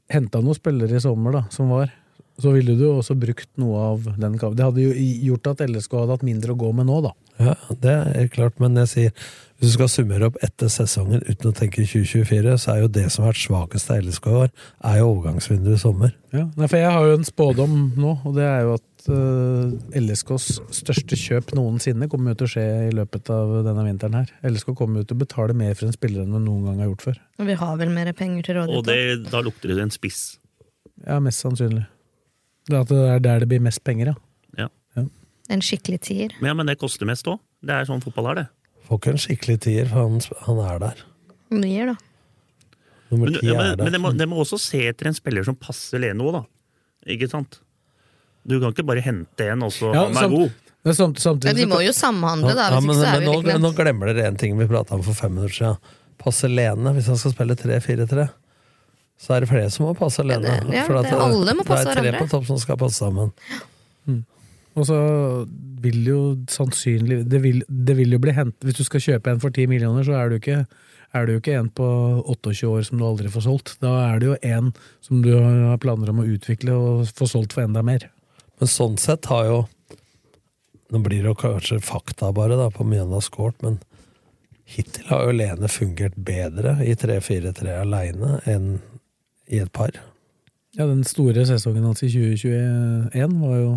henta noen spillere i sommer da, som var, så ville du også brukt noe av den Det hadde jo gjort at LSK hadde hatt mindre å gå med nå, da. Ja, det er klart, men jeg sier hvis du skal summere opp etter sesongen uten å tenke 2024, så er jo det som har vært svakest av LSK i år, er jo overgangsvinduet i sommer. Ja, nei, for jeg har jo en spådom nå, og det er jo at uh, LSKs største kjøp noensinne kommer jo til å skje i løpet av denne vinteren her. LSK kommer jo til å betale mer for en spiller enn de noen gang har gjort før. Og vi har vel mer penger til Og rådighet. det, da. da lukter det en spiss. Ja, mest sannsynlig. Det er at det er der det blir mest penger, ja. En skikkelig tier. Men, ja, men det koster mest òg. Det er sånn fotball er, det. Får ikke en skikkelig tier, for han, han er der. Nier, da. Nummer Men, ti ja, er der. men det, må, det må også se etter en spiller som passer Lene òg, da. Ikke sant? Du kan ikke bare hente en, og så Ja, han er samt- god. Men samt, samtidig Ja, de må jo samhandle, da. Ja, men, men nå, men, nå glemmer dere en ting vi prata om for fem minutter siden. Passe Lene, hvis han skal spille 3-4-3. Så er det flere som må passe Lene. Ja, det- ja, for at det- alle må passe Det er tre hverandre. på topp som skal passe sammen. Og så vil jo sannsynlig det vil, det vil jo bli hentet Hvis du skal kjøpe en for 10 millioner, så er du ikke er det jo ikke en på 28 år som du aldri får solgt. Da er det jo en som du har planer om å utvikle og få solgt for enda mer. Men sånn sett har jo Nå blir det jo kanskje fakta bare da, på mye han har skåret, men hittil har jo Lene fungert bedre i 3-4-3 aleine enn i et par. Ja, Den store sesongen hans i 2021 var jo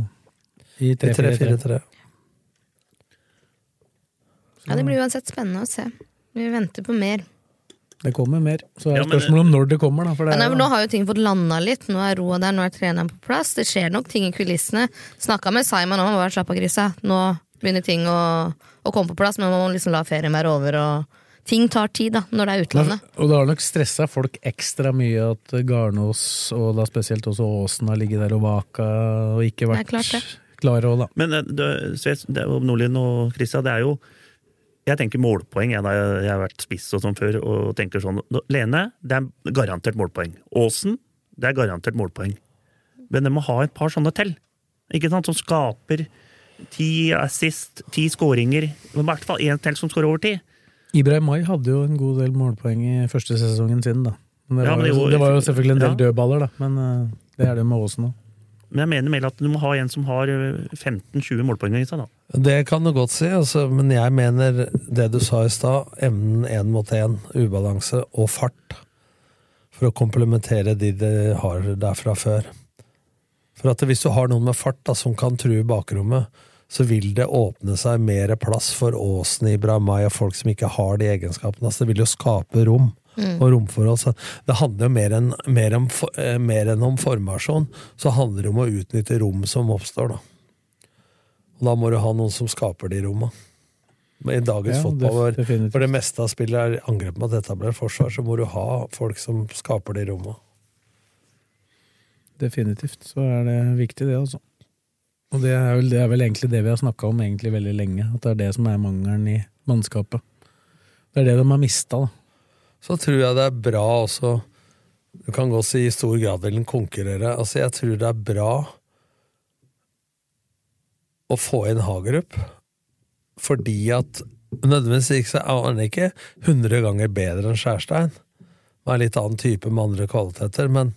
i I 3-4-3. 3-4-3. Ja, det blir uansett spennende å se. Vi venter på mer. Det kommer mer. Så er Ja, spørsmålet om når det kommer, da. For det Ja, er, nei, nå har jo ting fått landa litt. Nå er roa der, nå er treneren på plass. Det skjer nok ting i kulissene. Snakka med Simon om hva slapp av grisa. Nå begynner ting å, å komme på plass, men man må liksom la ferien være over. Og ting tar tid da, når det er utlandet. Og det har nok stressa folk ekstra mye at Garnås, og da spesielt også Åsen, har ligget der og vaka og ikke vært det. Klare òg, da. Men eh, det, det Nordlien og Christian, det er jo Jeg tenker målpoeng, jeg, jeg, har vært spiss og sånn før, og tenker sånn Lene, det er garantert målpoeng. Åsen, det er garantert målpoeng. Men det må ha et par sånne til, ikke sant, som skaper ti assist, ti skåringer. I hvert fall én til som skårer over ti. Ibrahim Mai hadde jo en god del målpoeng i første sesongen sin, da. Men det, Ja, var, men jo, jo- det var jo selvfølgelig en del ja. dødballer, da. Men eh, det er det med Åsen òg. Men jeg mener mer at du må ha en som har eh, 15-20 målpoeng i seg, da. Det kan du godt si, altså, men jeg mener det du sa i stad, evnen én mot én, ubalanse og fart, for å komplementere de de har der fra før. For at hvis du har noen med fart da, som kan true bakrommet, så vil det åpne seg mer plass for Åsen, Ibrahimai og folk som ikke har de egenskapene. Altså, det vil jo skape rom og romforhold. Så det handler jo mer enn, mer, om, for- eh, mer enn om formasjon, så handler det om å utnytte rom som oppstår, da. Og da må du ha noen som skaper de romma. I dagens Ja, fotball, hvor, hvor det meste av spillet er angrep mot etablert forsvar, så må du ha folk som skaper de romma. Definitivt. Så er det viktig, det, altså. Og det er, vel, det er vel egentlig det vi har snakka om egentlig veldig lenge. At det er det som er mangelen i mannskapet. Det er det de har mista, da. Så tror jeg det er bra også Du kan godt si i stor grad vil den konkurrere. Altså, jeg tror det er bra å få inn Hagerup, fordi at Nødvendigvis ikke så er han ikke 100 ganger bedre enn Skjærstein. Han er litt annen type med andre kvaliteter, men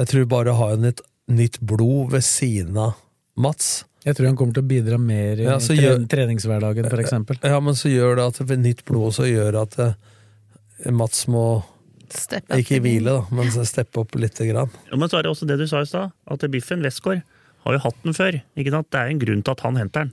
jeg tror bare å ha en nytt, nytt blod ved siden av Mats Jeg tror han kommer til å bidra mer i Ja, så gjør- treningshverdagen, eksempel. Ja, men så gjør det at det nytt blod også gjør at eh, Mats må Step up. Ikke hvile, da, men steppe opp lite grann. Ja, men så er det også det du sa i stad, at Biffen Westgård har jo hatt den før. Ikke sant? Det er en grunn til at han henter den.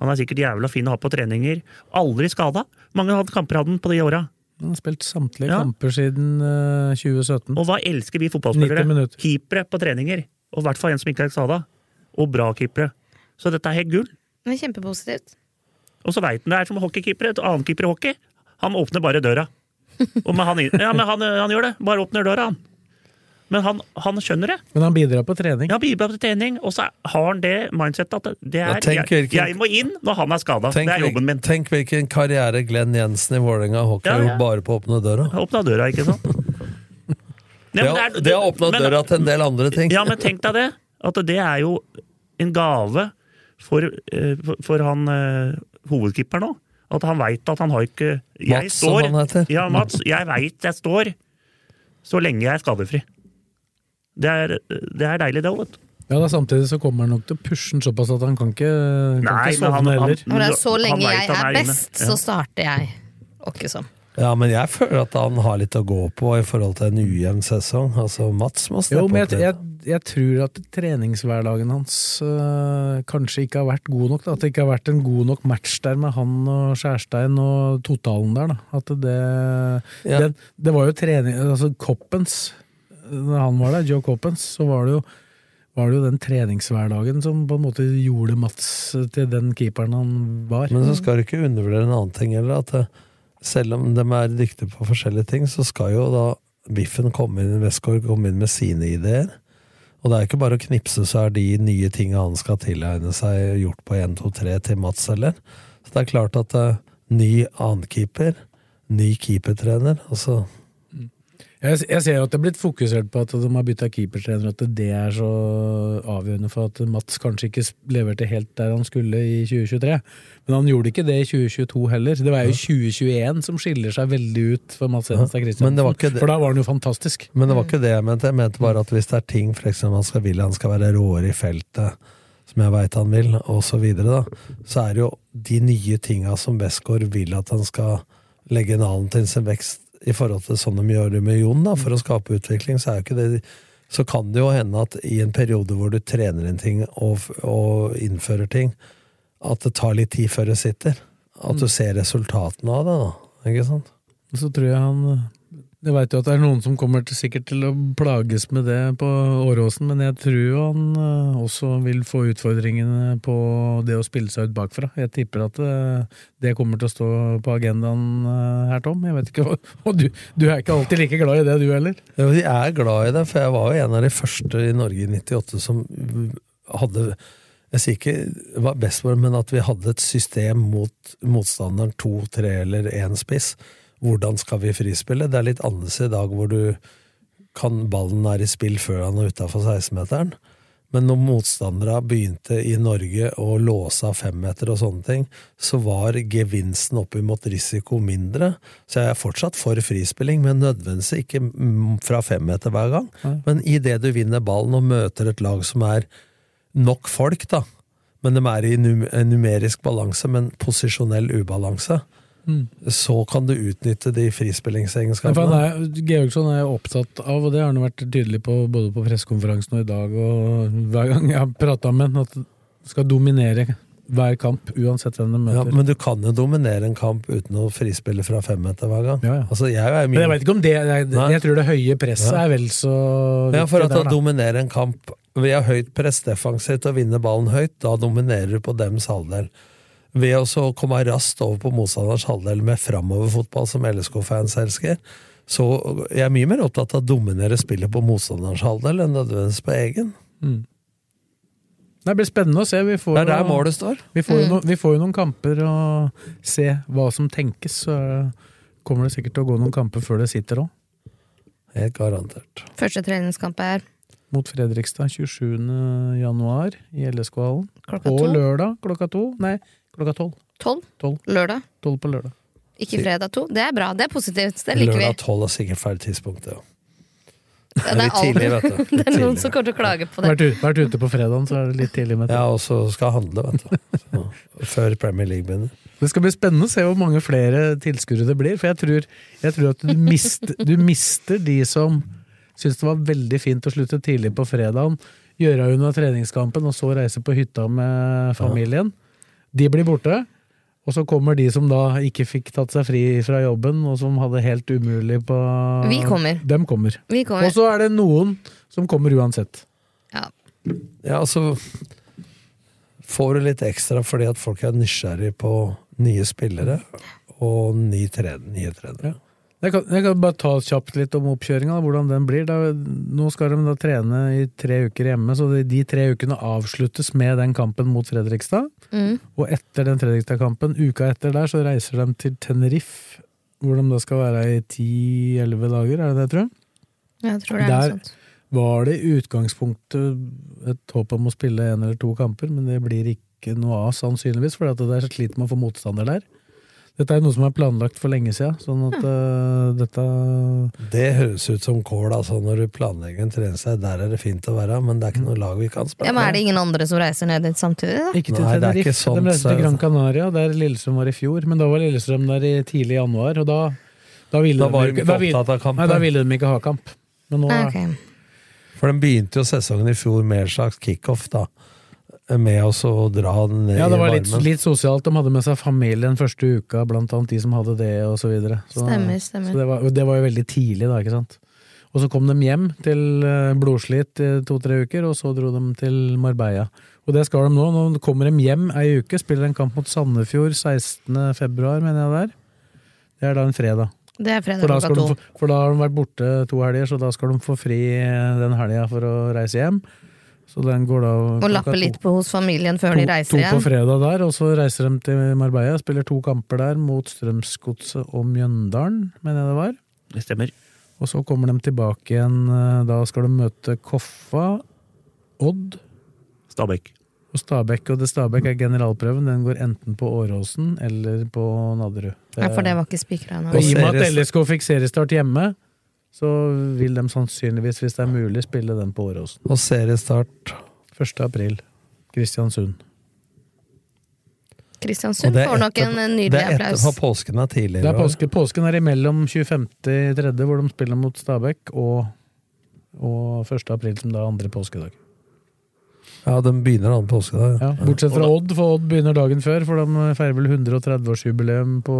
Han er sikkert jævla fin å ha på treninger. Aldri skada. Mange hadde kamper hadde han på de åra. Han har spilt samtlige Ja. kamper siden uh, 2017. Og hva elsker vi fotballspillere? 90. Keepere på treninger. Og i hvert fall en som ikke er skada. Og bra keepere. Så dette er helt gull. Det er kjempepositivt. Og så veit han det er som hockeykeepere. Et annet keeper i hockey. Han åpner bare døra. Han, ja, men han, han gjør det. Bare åpner døra, han. Men han, han skjønner det. Men han bidrar på trening. Ja, bidrar på trening, og så har han det mindsettet at det Ja, er tenk jeg, hvilken- jeg må inn når han er skada. Det er jobben min. tenk hvilken karriere Glenn Jensen i Vålerenga hockey har ja. gjort bare på å åpne døra. Åpna døra, ikke sant? Det har, det har åpna døra til en del andre ting. Ja, men tenk deg det. At det er jo en gave for, eh, for- for han eh, hovedkeeperen òg. At han veit at han har ikke jeg Mats, som står, han heter. Ja, Mats. Jeg veit jeg står så lenge jeg er skadefri. Det er, det er deilig, det òg, vet du. Ja, da Samtidig så kommer han nok til å pushe den såpass at han kan ikke, kan Nei, ikke sovne han- heller. Han, er så lenge jeg er er best, Ja. så starter jeg. Åkke som. Ja, men jeg føler at han har litt å gå på i forhold til en ujevn sesong. Altså, Mats må steppe Jo, men jeg, jeg, jeg tror at treningshverdagen hans øh, kanskje ikke har vært god nok. Da. At det ikke har vært en god nok match der med han og Skjærstein og totalen der. Da. At det, Ja. det, det var jo trening Altså Coppens, når han var der, Joe Coppens, så var det jo var det jo den treningshverdagen som på en måte gjorde Mats til den keeperen han var. Men så skal du ikke undervurdere en annen ting heller. At det, selv om de er dyktige på forskjellige ting, så skal jo da Biffen komme inn, Westgård komme inn med sine ideer. Og det er ikke bare å knipse, så er de nye tinga han skal tilegne seg, gjort på 1, 2, 3 til Mats heller. Så det er klart at uh, ny annenkeeper, ny keepertrener altså Jeg, jeg ser jo at det er blitt fokusert på at de har bytta keepertrener, at det er så avgjørende for at Mats kanskje ikke leverte helt der han skulle i 2023. Men han gjorde ikke det i 2022 heller. Det var jo 2021 som skiller seg veldig ut for Mats Hedenstad Christiansen. For da var han jo fantastisk. Men det var ikke det jeg mente. Jeg mente bare at hvis det er ting for eksempel han skal vil han skal være råere i feltet, som jeg veit han vil, og så videre, da, så er det jo de nye tinga som Westgård vil at han skal legge en annen til sin vekst i forhold til sånn de gjør det med Jon, da, for å skape utvikling, så er jo ikke det Så kan det jo hende at i en periode hvor du trener en ting og, og innfører ting, at det tar litt tid før det sitter. At du ser resultatene av det, da. Ikke sant? Så tror jeg han Jeg veit jo at det er noen som kommer til, sikkert til å plages med det på Åråsen, men jeg tror han øh, også vil få utfordringene på det å spille seg ut bakfra. Jeg tipper at øh, det kommer til å stå på agendaen øh, her, Tom. Jeg vet ikke Og du, du er ikke alltid like glad i det, du heller? Jo, jeg er glad i det, for jeg var jo en av de første i Norge i 98 som hadde Jeg sier ikke var best for men at vi hadde et system mot motstanderen to, tre eller én spiss. Hvordan skal vi frispille? Det er litt annerledes i dag, hvor du kan ballen er i spill før han er utafor 16-meteren. Men når motstandere begynte i Norge å låse av femmeter og sånne ting, så var gevinsten oppimot risiko mindre. Så jeg er fortsatt for frispilling, men nødvendigvis ikke fra femmeter hver gang. Men idet du vinner ballen og møter et lag som er nok folk, da, men de er i numerisk balanse, men posisjonell ubalanse, så kan du utnytte de frispillingsegenskapene. er, Georgsson er opptatt av, og det har han vært tydelig på både på pressekonferansen og i dag, og hver gang jeg har prata med ham, at han skal dominere hver kamp, uansett hvem de Ja, møter. men du kan jo dominere en kamp uten å frispille fra femmeter hver gang. Ja, ja. Altså, jeg er Men jeg vet ikke om det jeg, jeg tror det høye presset Ja. er vel så Ja, for at å dominere en kamp ved å høyt press defensivt og vinne ballen høyt, da dominerer du på dems halvdel. Ved å komme raskt over på motstanders halvdel med framoverfotball, som LSK-fans elsker, så jeg er mye mer opptatt av å dominere spillet på motstanders halvdel enn nødvendigvis på egen. Det blir spennende å se. Vi får, Det er der målet står. Vi får, jo no, vi får jo noen kamper og se hva som tenkes. Så kommer det sikkert til å gå noen kamper før det sitter òg. Helt garantert. Første treningskamp er Mot Fredrikstad 27. januar i LSK-hallen. På lørdag klokka to. Nei, klokka tolv. Tolv. Lørdag. Tolv på lørdag. Ikke fredag to. Det er bra. Det er positivt. Det liker vi. Lørdag tolv er sikkert feil tidspunkt, ja. Det Det er litt tidlig, vet du. Det er noen som kommer til å klage på det. Vært ute, vært ute på fredagen, så er det litt tidlig med det. Ja, og så skal handle, vet du. Så, før Premier League begynner. Det skal bli spennende å se hvor mange flere tilskuere det blir. For jeg tror, jeg tror at du mister, du mister de som syns det var veldig fint å slutte tidlig på fredagen, gjøre unna treningskampen og så reise på hytta med familien. De blir borte. Og så kommer de som da ikke fikk tatt seg fri fra jobben, og som hadde helt umulig på Vi kommer. Dem kommer. Vi kommer. Og så er det noen som kommer uansett. Ja. Ja, altså Får du litt ekstra fordi at folk er nysgjerrig på nye spillere og ny tre, nye trenere. Jeg kan, jeg kan bare ta kjapt litt om oppkjøringa, hvordan den blir. Da, nå skal de da trene i tre uker hjemme, så de, de tre ukene avsluttes med den kampen mot Fredrikstad. Mm. Og etter den Fredrikstad-kampen, uka etter der, så reiser de til Tenerife, hvor de da skal være i ti-elleve dager, er det det, tror jeg? Jeg tror det er Der noe sånt. var det i utgangspunktet et håp om å spille en eller to kamper, men det blir ikke noe av, sannsynligvis, for det er sliter med å få motstander der. Dette er noe som er planlagt for lenge siden, sånn at uh, dette Det høres ut som kål, altså, når du planlegger en treningsleir. Der er det fint å være, men det er ikke noe lag vi kan spille Ja, men Er det ingen andre som reiser ned dit samtidig? da? Ikke til Nei, det er ikke sånt, de reiser til Gran Canaria, der Lillestrøm var i fjor. Men da var Lillestrøm der i tidlig januar, og da, da ville Da var de ikke- da ville- av. Nei, da ville de ikke ha kamp. Men nå, okay. For den begynte jo sesongen i fjor med en slags kickoff, da. Med oss å dra den ned ja, det var litt, litt sosialt. De hadde med seg familien første uka, blant annet de som hadde det, og så videre. Så, Stemmer, stemmer. Så det, var, det var jo veldig tidlig, da, ikke sant. Og så kom de hjem til eh, blodslit i to-tre uker, og så dro de til Marbella. Og det skal de nå. Nå kommer de hjem ei uke, spiller en kamp mot Sandefjord 16. februar, mener jeg det er. Det er da en fredag. Det er fredag For da, klokka skal de, for da har de vært borte to helger, så da skal de få fri den helga for å reise hjem. Så den går da Og lapper litt på hos familien før to, de reiser igjen? to på fredag der, og så reiser de til Marbella. Spiller to kamper der mot Strømsgodset og Mjøndalen, mener jeg det var. Det stemmer. Og så kommer de tilbake igjen. eh, Da skal de møte Koffa, Odd Stabæk. og Stabæk. Og det Stabæk er generalprøven. Den går enten på Åråsen eller på Nadderud. Ja, for det var ikke spikra Og ennå. I og med at LSK fikk seriestart hjemme, så vil de sannsynligvis, hvis det er mulig, spille den på Åråsen. Og seriestart 1. april. Kristiansund. Kristiansund Og er får nok en nydelig Det er etter, applaus. påsken er tidligere. Det er påske, påsken er imellom 25.3., hvor de spiller mot Stabæk, og, og 1. april, som da er andre påskedag. Ja, den begynner annen påskedag. Ja, bortsett fra Odd, for Odd begynner dagen før, for de feirer vel 130-årsjubileum på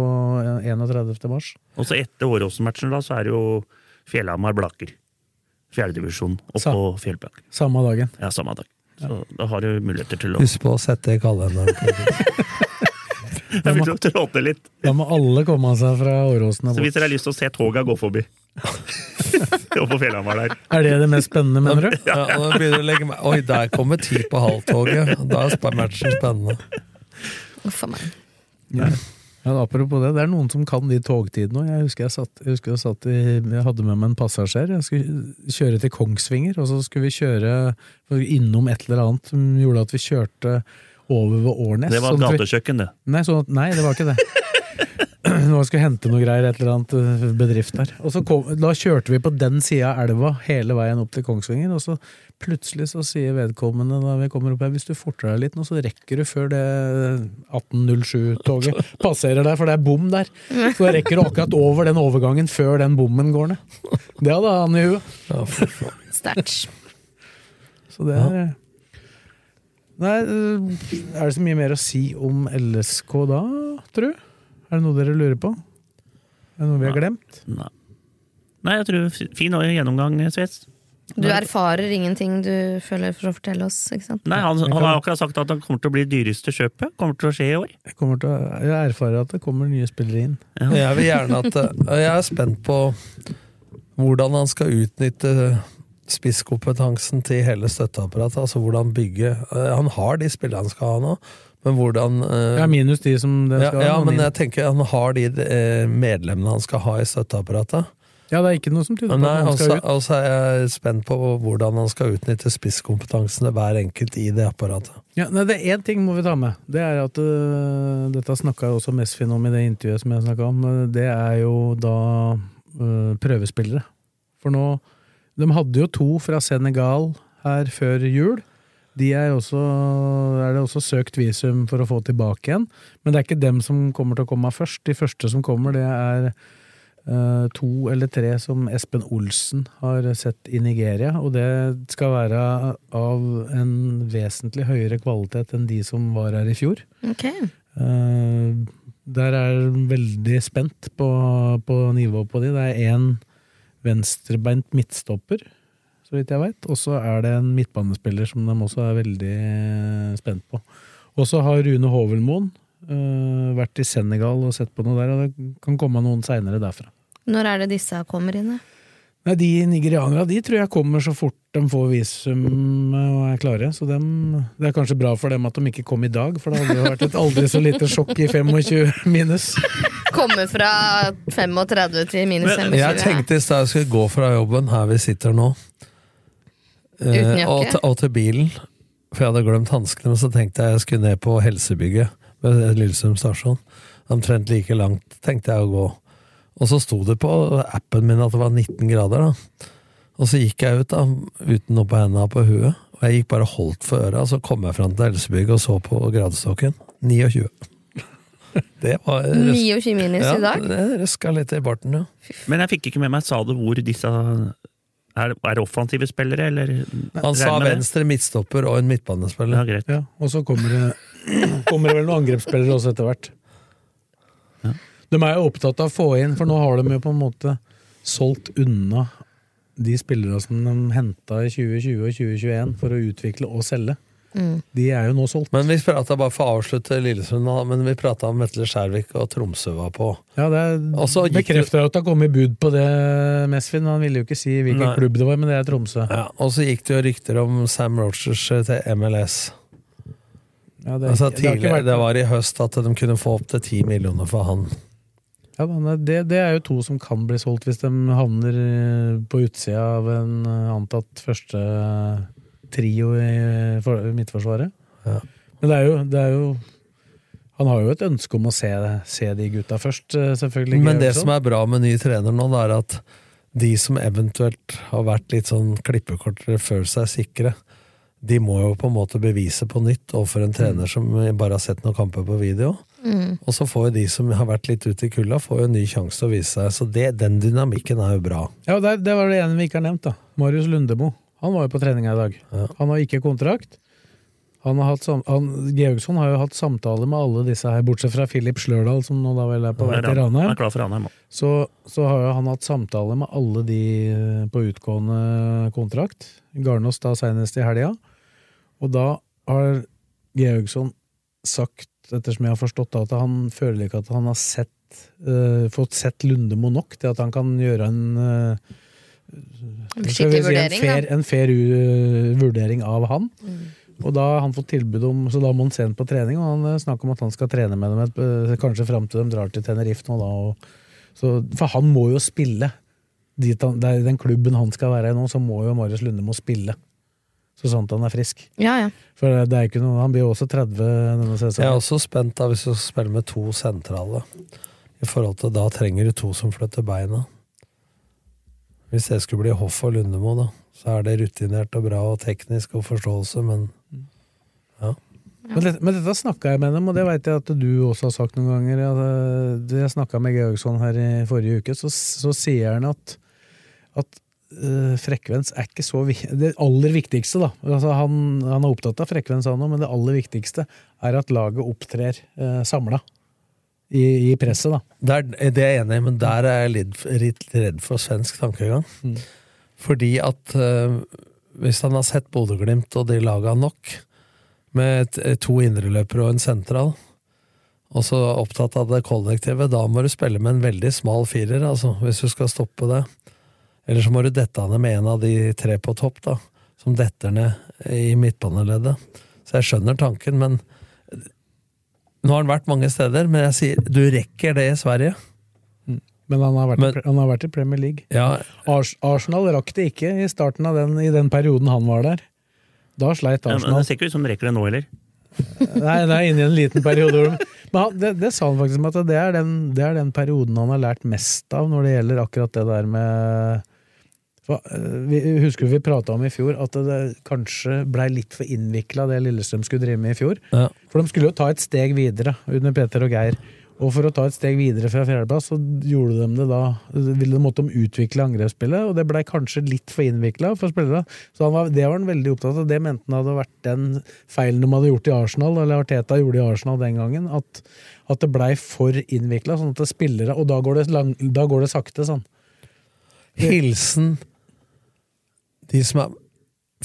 31. mars. Og så etter Åråsen-matchen da, så er det jo Fjellhamar Blaker. Fjerdedivisjon opp Sa- på Fjellblaker. Samme dagen. Ja, samme dag. Så da har du muligheter til å Husk på å sette i kalenderen. Jeg begynte å tråte litt. Da må alle komme seg fra Åråsen og Så hvis dere har lyst til å se toga gå forbi Oppå på Fjellhamar der. Er det det mest spennende, mener du? Ja, da begynner du å legge meg Oi, der kommer ti på halvtoget. Da er matchen spennende. Uff a meg. Ja. Ja, apropos det, det er noen som kan de togtidene òg. Jeg husker jeg, satt, jeg, husker jeg, satt i, jeg hadde med meg en passasjer. Jeg skulle kjøre til Kongsvinger, og så skulle vi kjøre innom et eller annet som gjorde at vi kjørte over ved Årnes. Det var et gatekjøkken, det. Nei, sånn at, nei, det var ikke det. Nå skulle jeg hente noe greier, et eller annet øh, bedrift der. Og så kom, Da kjørte vi på den sida av elva hele veien opp til Kongsvinger, og så plutselig så sier vedkommende da vi kommer opp her, hvis du forter deg litt nå, så rekker du før det 1807-toget passerer der, for det er bom der. Så rekker du akkurat over den overgangen før den bommen går ned. Det hadde han i huet. Ja. Sterkt. Så det er Nei, øh, er det så mye mer å si om LSK da, tru? Er det noe dere lurer på? Er det noe vi har glemt? Nei. Nei, jeg tror fin gjennomgang, Svets. Du erfarer ingenting du føler for å fortelle oss, ikke sant? Nei, han, han har akkurat sagt at han kommer til å bli dyreste kjøpet. Kommer til å skje i år. Jeg, kommer til å, jeg erfarer at det kommer nye spillere inn. Jeg vil gjerne at Jeg er spent på hvordan han skal utnytte spisskompetansen til hele støtteapparatet. Altså hvordan bygge eh, Han har de spillerne han skal ha nå, men hvordan eh, Ja, minus de som det ja, skal ja, ha. men jeg tenker han har de eh, medlemmene han skal ha i støtteapparatet. ja, det er ikke noe som tyder på Nei, at han skal også, ut. og så er jeg spent på hvordan han skal utnytte spisskompetansene hver enkelt i det apparatet. Ja, nei, det er én ting må vi ta med. Det er at uh, Dette snakka også Mesfin om i det intervjuet som jeg snakka om. øh, Det er jo da uh, prøvespillere. For nå De hadde jo to fra Senegal her før jul. De er, også, er det også søkt visum for å få tilbake igjen. Men det er ikke dem som kommer til å komme først. De første som kommer, det er uh, to eller tre som Espen Olsen har sett i Nigeria. Og det skal være av en vesentlig høyere kvalitet enn de som var her i fjor. Okay. Uh, der er veldig spent på, på nivået på de. Det er én venstrebeint midtstopper, så vidt jeg veit. Og så er det en midtbanespiller som de også er veldig eh, spent på. Og så har Rune Hovelmoen uh, vært i Senegal og sett på noe der, og det kan komme noen seinere derfra. Når er det disse kommer inn? Nei, De nigerianere de tror jeg kommer så fort de får visum eh, og er klare. Så dem, det er kanskje bra for dem at de ikke kom i dag, for det hadde jo vært et aldri så lite sjokk i 25 minus. Komme fra 35 til minus 25. Jeg tenkte i stad jeg skulle gå fra jobben her vi sitter nå, Uten jakke? og, til, og til bilen. For jeg hadde glemt hanskene, men så tenkte jeg jeg skulle ned på helsebygget ved Lillestrøm stasjon. Omtrent like langt tenkte jeg å gå. Og så sto det på appen min at det var 19 grader, da. Og så gikk jeg ut, da, uten noe på hendene og på huet. Og jeg gikk bare holdt for øra, og så kom jeg fram til helsebygget og så på gradestokken. 29. Det var 29 minus ja, i dag. Det røska litt i barten, ja. Men jeg fikk ikke med meg, sa du hvor disse er, det offensive spillere, eller? Han sa venstre midtstopper og en midtbanespiller. Ja, greit. Ja, og så kommer det, kommer det vel noen angrepsspillere også etter hvert. De er jo opptatt av å få inn, for nå har de jo på en måte solgt unna de spillere som de henta i 2020 og 2021 for å utvikle og selge. Mm. De er jo nå solgt. Men vi prata bare for å avslutte Lillesund, men vi prata om Vetle Skjærvik og Tromsø var på. Ja, det er bekrefter at det har kommet bud på det, Mesfin. Han ville jo ikke si hvilken Nei. klubb det var, men det er Tromsø. Ja, og så gikk det jo rykter om Sam Rogers til MLS. Ja, det, Altså, det tidlig, vært- det var i høst at de kunne få opp til ti millioner for han. Ja, det, det er jo to som kan bli solgt hvis de havner på utsida av en eh, antatt første trio i for- Midtforsvaret. Ja. Men det er, jo, det er jo Han har jo et ønske om å se, se de gutta først, eh, selvfølgelig. Men det som er bra med ny trener nå, det er at de som eventuelt har vært litt sånn klippekortere, føler seg sikre, de må jo på en måte bevise på nytt overfor en trener som bare har sett noen kamper på video. Mm. Og så får jo de som har vært litt ute i kulda, får jo en ny sjanse til å vise seg. Så det, den dynamikken er jo bra. Ja, det, det var det ene vi ikke har nevnt. da Marius Lundemo. Han var jo på treninga i dag. Ja. Han har ikke kontrakt. Han har hatt sam han, Georgsson har jo hatt samtaler med alle disse her, bortsett fra Philip Slørdal, som nå da vel er på vei til Ranheim. så, så har jo han hatt samtaler med alle de eh, på utgående kontrakt. Garnås da senest i helga. Og da har Georgsson sagt, ettersom jeg har forstått da, at han føler ikke at han har sett, uh, fått sett Lundemo nok til at han kan gjøre en skal skikkelig si, vurdering, en fair, en fair uh, vurdering av han. Og da har han fått tilbud om Så da må han se ham på trening, og han eh, snakker om at han skal trene med dem et, eh, kanskje fram til de drar til Tenerife nå, da. Og, så, for han må jo spille. Dit han, det er den klubben han skal være i nå, så må jo Marius Lunde må spille. Så sant han er frisk. Ja, ja. For det er ikke noe, Han blir jo også 30 denne Jeg er også spent da hvis du spiller med to sentrale. I forhold til Da trenger du to som flytter beina. Hvis det skulle bli Hoff og Lundemo, da, så er det rutinert og bra og teknisk og forståelse, men Men, dette, men dette snakka jeg med dem, og det veit jeg at du også har sagt noen ganger. Ja, det- jeg snakka med Georgsson her i forrige uke, så, så sier han at, at Uh, frekvens er ikke så. Det aller viktigste, da. Altså, han, han er opptatt av frekvens, han òg, men det aller viktigste er at laget opptrer uh, samla. I, I presset, da. det er, det er jeg enig i, men der er jeg litt, litt redd for svensk tankegang. Fordi at eh, hvis han har sett Bodø-Glimt og de laga nok, med et, to indreløpere og en sentral, og så opptatt av det kollektive, da må du spille med en veldig smal firer, altså, hvis du skal stoppe det. Eller så må du dette ned med en av de tre på topp, da, som detter ned i midtbaneleddet. Så jeg skjønner tanken, men nå har han vært mange steder, men jeg sier du rekker det i Sverige. Men han har vært, Men- i, han har vært i Premier League. Ja, Ars Arsenal rakk det ikke i starten av den, i den perioden han var der. Da sleit Ja, men Arsenal. det ser ikke ut som de rekker det nå heller. Nei, det er inne i en liten periode. Men han, det, det sa han faktisk at det er, den, det er den perioden han har lært mest av når det gjelder akkurat det der med For, eh, vi husker vi prata om i fjor at det kanskje blei litt for innvikla det Lillestrøm skulle drive med i fjor. Ja. For de skulle jo ta et steg videre under Peter og Geir. Og for å ta et steg videre fra fjerdeplass, så gjorde de det da ville de måtte de utvikle angrepsspillet, og det blei kanskje litt for innvikla for spillere. Så han var, det var han veldig opptatt av. Det mente han hadde vært den feilen de hadde gjort i Arsenal, eller Arteta gjorde i Arsenal den gangen. At, at det blei for innvikla, sånn at det spillere Og da går det, lang, da går det sakte, sånn. Hilsen de som er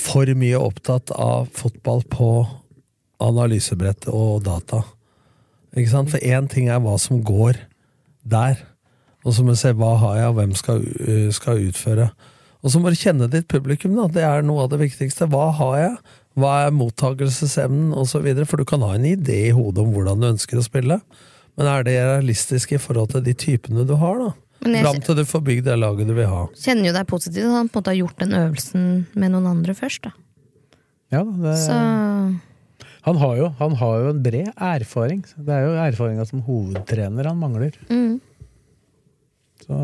for mye opptatt av fotball på analysebrett og data. Ikke sant? For én ting er hva som går der, og så må du se hva har jeg, og hvem skal, uh, skal utføre. Og så må du kjenne ditt publikum, da. Det er noe av det viktigste. Hva har jeg? Hva er mottakelsesevnen, osv.? For du kan ha en idé i hodet om hvordan du ønsker å spille, men er det realistisk i forhold til de typene du har, da? Men jeg- Fram til du får bygd det laget du vil ha. Kjenner jo deg positivt at han på en måte har gjort den øvelsen med noen andre først. da. Ja, det, Så han, har jo, han har jo en bred erfaring. Det er jo erfaringa som hovedtrener han mangler. mm. Så,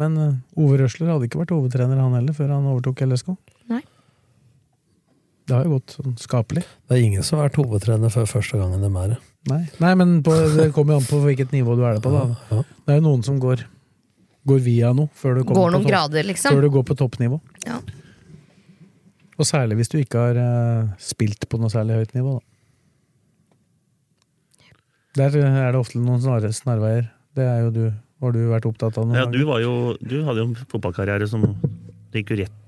men eh, Ove Røsler hadde ikke vært hovedtrener han heller, før han overtok LSK. Nei. Det har jo gått sånn skapelig. Det er ingen som har vært hovedtrener før første gangen de er det. Nei, Nei men på, det kommer jo an på hvilket nivå du er det på. da. Ja. Det er jo noen som går, går via noe før du, går noen grader, før liksom. du går på toppnivå. Ja. Og særlig hvis du ikke har uh, spilt på noe særlig høyt nivå. Da. Der er det ofte noen snarve, snarveier. Det er jo du. Har du vært opptatt av noe? Ja, du, var jo, du hadde jo en fotballkarriere som gikk jo rett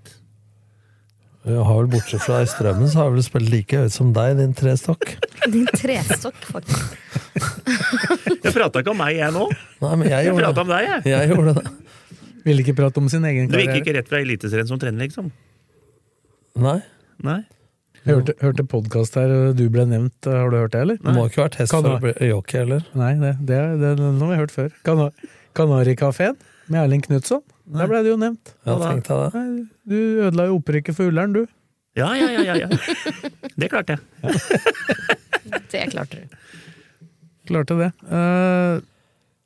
har vel Bortsett fra i Strømmen, så har jeg vel spilt like høyt som deg, din trestokk. Din trestokk, faktisk. Jeg prata ikke om meg, jeg nå. Nei, men jeg Jeg prata om deg, jeg. Jeg gjorde det. Ville ikke prate om sin egen karriere. Du gikk ikke rett fra Eliteserien som trener, liksom? Nei. Nei? Jeg hørte, hørte podkast her, du ble nevnt. Har du hørt det, eller? Det må ikke vært hest Kan for å bli jockey heller. Nei, det, det, det, det har vi hørt før. Kana- Kanarikafeen med Erling Knutson. Der ble det jo nevnt. Ja, da? tenkte jeg det. Nei, Du ødela jo opprykket for Ullern, du. Ja, ja, ja. ja, ja. Det klarte jeg. Det klarte du. Klarte det. Eh,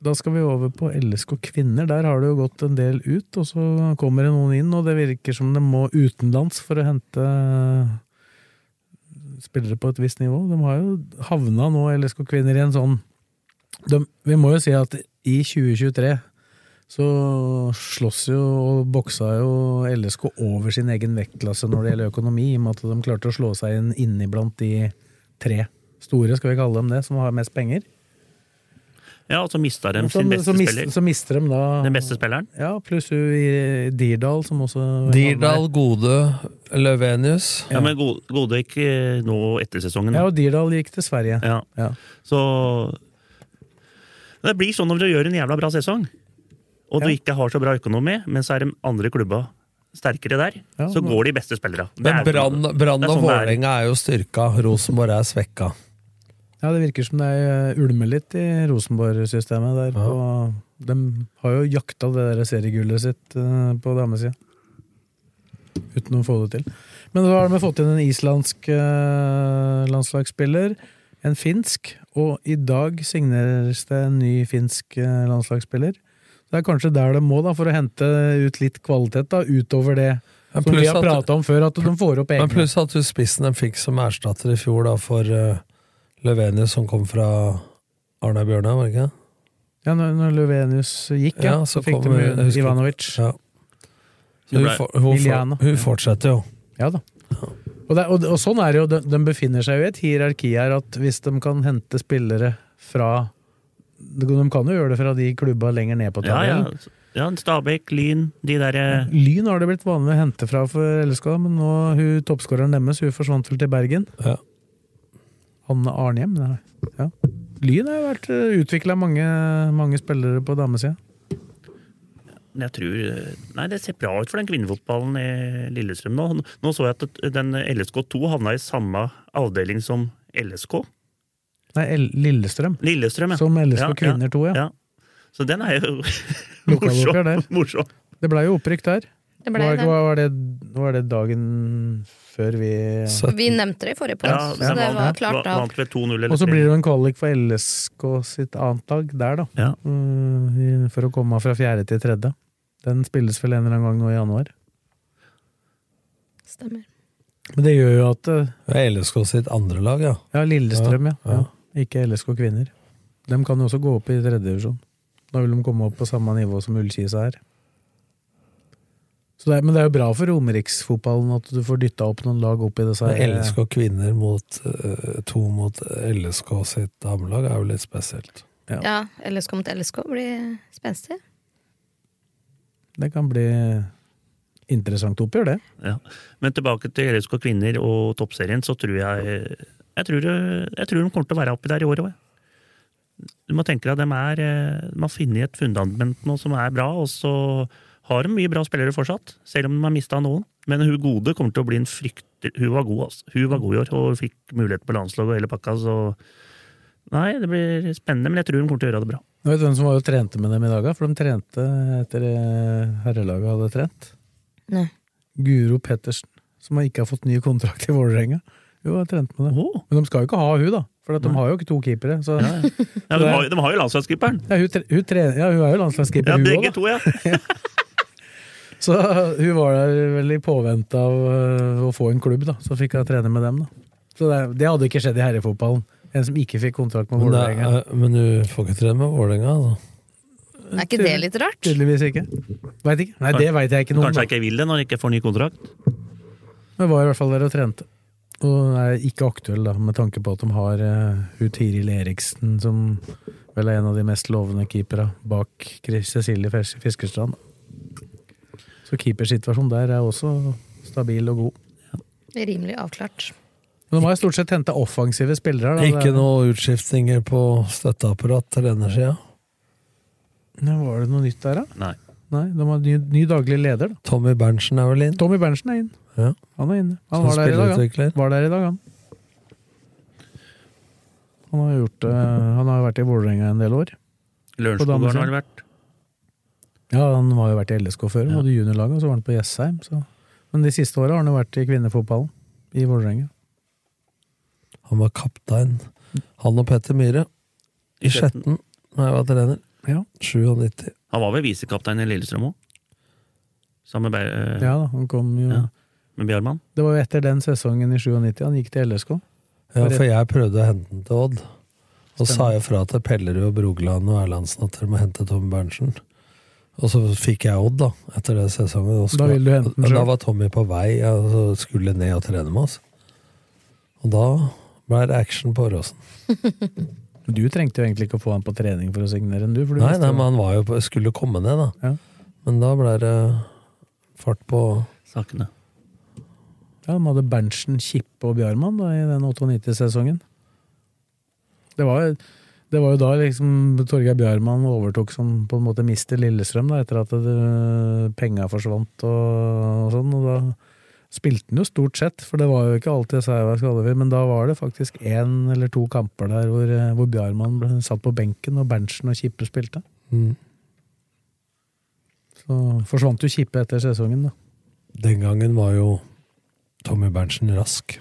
da skal vi over på LSK kvinner. Der har det jo gått en del ut, og så kommer det noen inn, og det virker som de må utenlands for å hente spillere på et visst nivå. De har jo havna nå, LSK kvinner, i en sånn de, Vi må jo si at i 2023 så slåss jo og boksa jo LSK over sin egen vektklasse når det gjelder økonomi, i og med at de klarte å slå seg inn inni blant de tre store, skal vi kalle dem det, som har mest penger. Ja, Og så mista de Så, sin beste så, mist, spiller. så mister de da Den beste spilleren. Ja, pluss hun i Dirdal, som også Dirdal, Gode, Løvenius. Ja, Men Gode, gikk eh, nå etter sesongen. Ja, og Dirdal gikk til Sverige. Ja. Ja. Så Det blir sånn når du gjør en jævla bra sesong, og du Ja. ikke har så bra økonomi, men så er de andre klubba sterkere der, Ja, så går de beste spillerne. Men Brann og sånn er. Vålerenga er jo styrka. Rosenborg er svekka. ja, det virker som det er ulmer litt i Rosenborg-systemet der. Ja. På, de har jo jakta det der seriegullet sitt eh, på damesida. Uten å få det til. Men så har de fått inn en islandsk eh, landslagsspiller, en finsk, og i dag signeres det en ny finsk eh, landslagsspiller. Det er kanskje der de må, da, for å hente ut litt kvalitet, da, utover det som vi har at- prata om før, at de får opp Men pluss at du spissen de fikk som erstatter i fjor da for uh, Løvenius, som kom fra Arne Bjørnar, var det ikke? Ja, når, når Løvenius gikk, ja, Ja, så, så fikk kom, de husker- Ivanovic. Ja. Hun, for, hun, for, hun fortsetter jo. Ja da. Og, det, og, og sånn er det jo, de, de befinner seg jo i et hierarki her, at hvis de kan hente spillere fra De kan jo gjøre det fra de klubba lenger ned på Ja, ja. tabellen. ja Stabæk, Lyn, de derre Lyn har det blitt vanlig å hente fra for LSK, men nå hun toppskåreren deres hun forsvant vel til Bergen. Ja. Anne Arnhjem. Nei. Ja. Lyn har jo vært utvikla mange, mange spillere på damesida. Jeg tror Nei, det ser bra ut for den kvinnefotballen i Lillestrøm nå. Nå så jeg at den LSK2 havna i samme avdeling som LSK. Nei, L Lillestrøm. Lillestrøm, ja. Som LSK Ja, kvinner 2, ja. ja. Så den er jo morsom. morsom. Det blei jo opprykk der. Det ble Var, det. var, det, var det dagen før vi Så- Vi nevnte det i forrige Ja, post, så det var, var klart da. Vant ved 2-0 eller Og så blir det jo en kvalik for LSK sitt annet lag der, da. Ja. Mm, For å komme fra fjerde til tredje. Den spilles vel en eller annen gang nå i januar. Stemmer. Men det gjør jo at eh, Det er LSK sitt andre lag, ja. Ja, Lillestrøm, ja. Ja, ja. ja. Ikke LSK kvinner. De kan jo også gå opp i tredjedivisjon. Da vil de komme opp på samme nivå som Ullkisa er. Så det er, men det er jo bra for romeriksfotballen at du får dytta opp noen lag opp i disse her- LSK kvinner mot eh, to mot LSK sitt damelag er jo litt spesielt. Ja. Ja, LSK mot LSK blir spenstig. Det kan bli interessant oppgjør, det. Ja. Men tilbake til LSK kvinner og toppserien, så tror jeg jeg tror, jeg tror de kommer til å være oppi der i år òg. Du må tenke deg at de, er, eh, de har funnet et fundament nå som er bra, og så har de mye bra spillere fortsatt, selv om de har mista noen. Men hun gode kommer til å bli en frykter... Hun var god, altså. Hun var god i år, og fikk mulighet på landslaget og hele pakka, så Nei, det blir spennende, men jeg tror de kommer til å gjøre det bra. Vet du hvem som var og trente med dem i dag? For de trente etter eh, herrelaget hadde trent. Nei. Guro Pettersen, som ikke har fått ny kontrakt i Vålerenga. Hun jeg trente med det. Oh. Men de skal jo ikke ha hun da, for at de har jo ikke to keepere. Så, ja, Ja, de, har, de har jo landslagskeeperen! hun, tre, hun, tre, ja, hun er jo landslagskeeper, Ja, hun begge òg. to, ja. Så hun var der vel i påvente av øh, å få en klubb, da. Så fikk hun trene med dem, da. Så det, det hadde ikke skjedd i herrefotballen. En som ikke fikk kontrakt med Vålerenga. er, men du får ikke trene med Vålerenga, da? Er ikke det litt rart? Tydeligvis ikke. Veit ikke. Nei, det veit jeg ikke noe om. Kanskje jeg ikke vil det når jeg ikke får ny kontrakt. Men var i hvert fall der og trente. Og er ikke aktuell, da, med tanke på at de har uh, Tiril Eriksen, som vel er en av de mest lovende keepera bak Cecilie Fis- Fiskerstrand. Så keepersituasjonen der er også stabil og god. Rimelig avklart. Men de har stort sett henta offensive spillere. Da. Ikke noen utskiftninger noe utskiftinger på støtteapparat til denne sida. Var det noe nytt der, da? Nei. Nei, de har ny, ny daglig leder. da. Tommy Berntsen er vel inn? Tommy Berntsen er inn. Ja. Han er inne. Han var der i dag, han. Var der i dag, han. Han har, gjort, uh, han har vært i Vålerenga en del år. Lørenskog har han vært. Ja, han har jo vært i LSK før, Ja. både juniorlaget, og så var han på Jessheim. Så. Men de siste åra har han jo vært i kvinnefotballen i Vålerenga. Han var kaptein. Han og Petter Myhre. I Skjetten, da jeg var trener. Ja. 97. Han var vel visekaptein i Lillestrøm òg? Sammen med, eh, ja da, han kom jo Ja. med Bjørman? Det var jo etter den sesongen i 97 han gikk til LSK. Ja, for jeg prøvde å hente den til Odd. Og Stemmer. sa jeg fra til Pellerud og Brogeland og Erlandsen at dere må hente Tommy Berntsen. Og så fikk jeg Odd, da, etter den sesongen. Og Da ville du hente den. Da var Tommy på vei, og så skulle ned og trene med oss. Og da ble det action på Åråsen. Men Du trengte jo egentlig ikke å få han på trening for å signere enn du. For du Nei, nei, men han var jo på, skulle komme ned, da. Ja. Men da ble det fart på Sakene. Ja, De hadde Berntsen, Kippe og Bjarmann da, i den 98-sesongen. Det var, det var jo da liksom Torgeir Bjarmann overtok som på en måte mister Lillestrøm, da, etter at det, penga forsvant og, og sånn. Og da spilte han jo stort sett, for det var jo ikke alltid Seiva Skallevi, men da var det faktisk én eller to kamper der hvor, eh, hvor Bjarmann ble satt på benken, og Berntsen og Kippe spilte. mm. Så forsvant jo Kippe etter sesongen, da. Den gangen var jo Tommy Berntsen rask.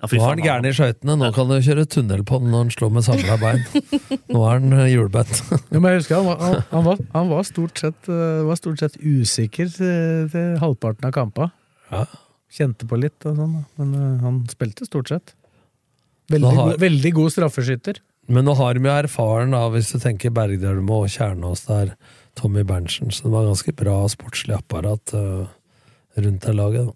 Ja, Nå er han gæren i skøytene, nå kan du kjøre tunnel på den når han slår med samla bein. Nå er han eh, hjulbeint. ja, jeg husker han var, han, han var, han var, stort, sett, eh, var stort sett usikker til, til halvparten av kampa. Ja. Kjente på litt og sånn, men eh, han spilte stort sett. Veldig, har- god, veldig god straffeskytter. Men nå har de jo erfaren, da, hvis du tenker Bergdølmo og Kjernås der, Tommy Berntsen, så det var ganske bra sportslig apparat uh, rundt det laget. da.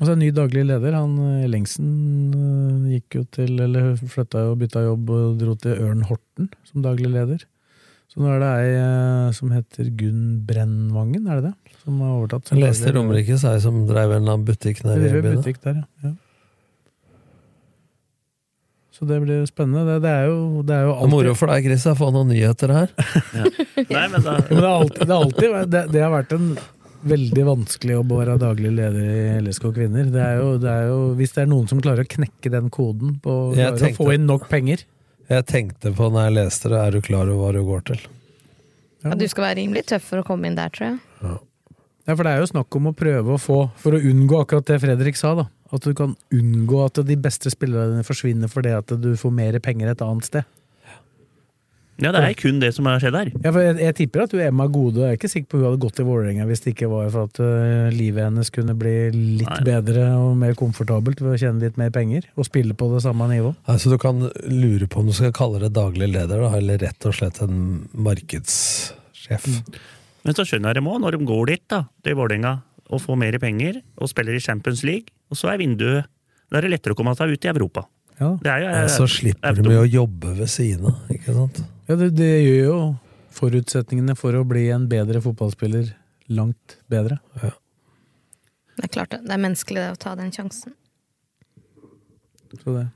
Og så er ny daglig leder. Han eh, Ellingsen eh, gikk jo til, eller flytta og bytta jobb og dro til Ørn Horten som daglig leder. Så nå er det ei eh, som heter Gunn Brennvangen, er det det? Som har overtatt. som Jeg leste daglig leder. Romerike seg som drev en butikk nede i driver byen. butikk der, ja. ja. Så det blir spennende. Det, det er jo, det er jo Det er moro for deg, Chris, å få noen nyheter her. Nei, men da, det, er alltid, det, er alltid det, det har vært en veldig vanskelig jobb å være daglig leder i LSK Kvinner. Det er jo, det er jo, hvis det er noen som klarer å knekke den koden på tenkte, å få inn nok penger Jeg tenkte på når jeg leste det, er du klar over hva du går til? Ja, du skal være rimelig tøff for å komme inn der, tror jeg. Ja, for det er jo snakk om å prøve å få, for å unngå akkurat det Fredrik sa, da. At du kan unngå at de beste spillerne dine forsvinner fordi at du får mer penger et annet sted. Ja, det er kun det som har skjedd her. Ja, for jeg, jeg tipper at du Emma Gode Jeg er ikke sikker på hun hadde gått til Vålerenga hvis det ikke var for at uh, livet hennes kunne bli litt Nei. bedre og mer komfortabelt ved å tjene litt mer penger og spille på det samme nivået. Altså, du kan lure på om du skal kalle det daglig leder, da, eller rett og slett en markedssjef. Men så skjønner jeg dem òg, når de går dit, da, til Vålerenga, og får mer penger, og spiller i Champions League, og så er vinduet Da er det lettere å komme seg ut i Europa. Ja, Det er jo, Ja, så slipper du med å jobbe ved siden av, ikke sant? ja det, det gjør jo forutsetningene for å bli en bedre fotballspiller langt bedre. Det er klart det. Det er menneskelig det å ta den sjansen. Så det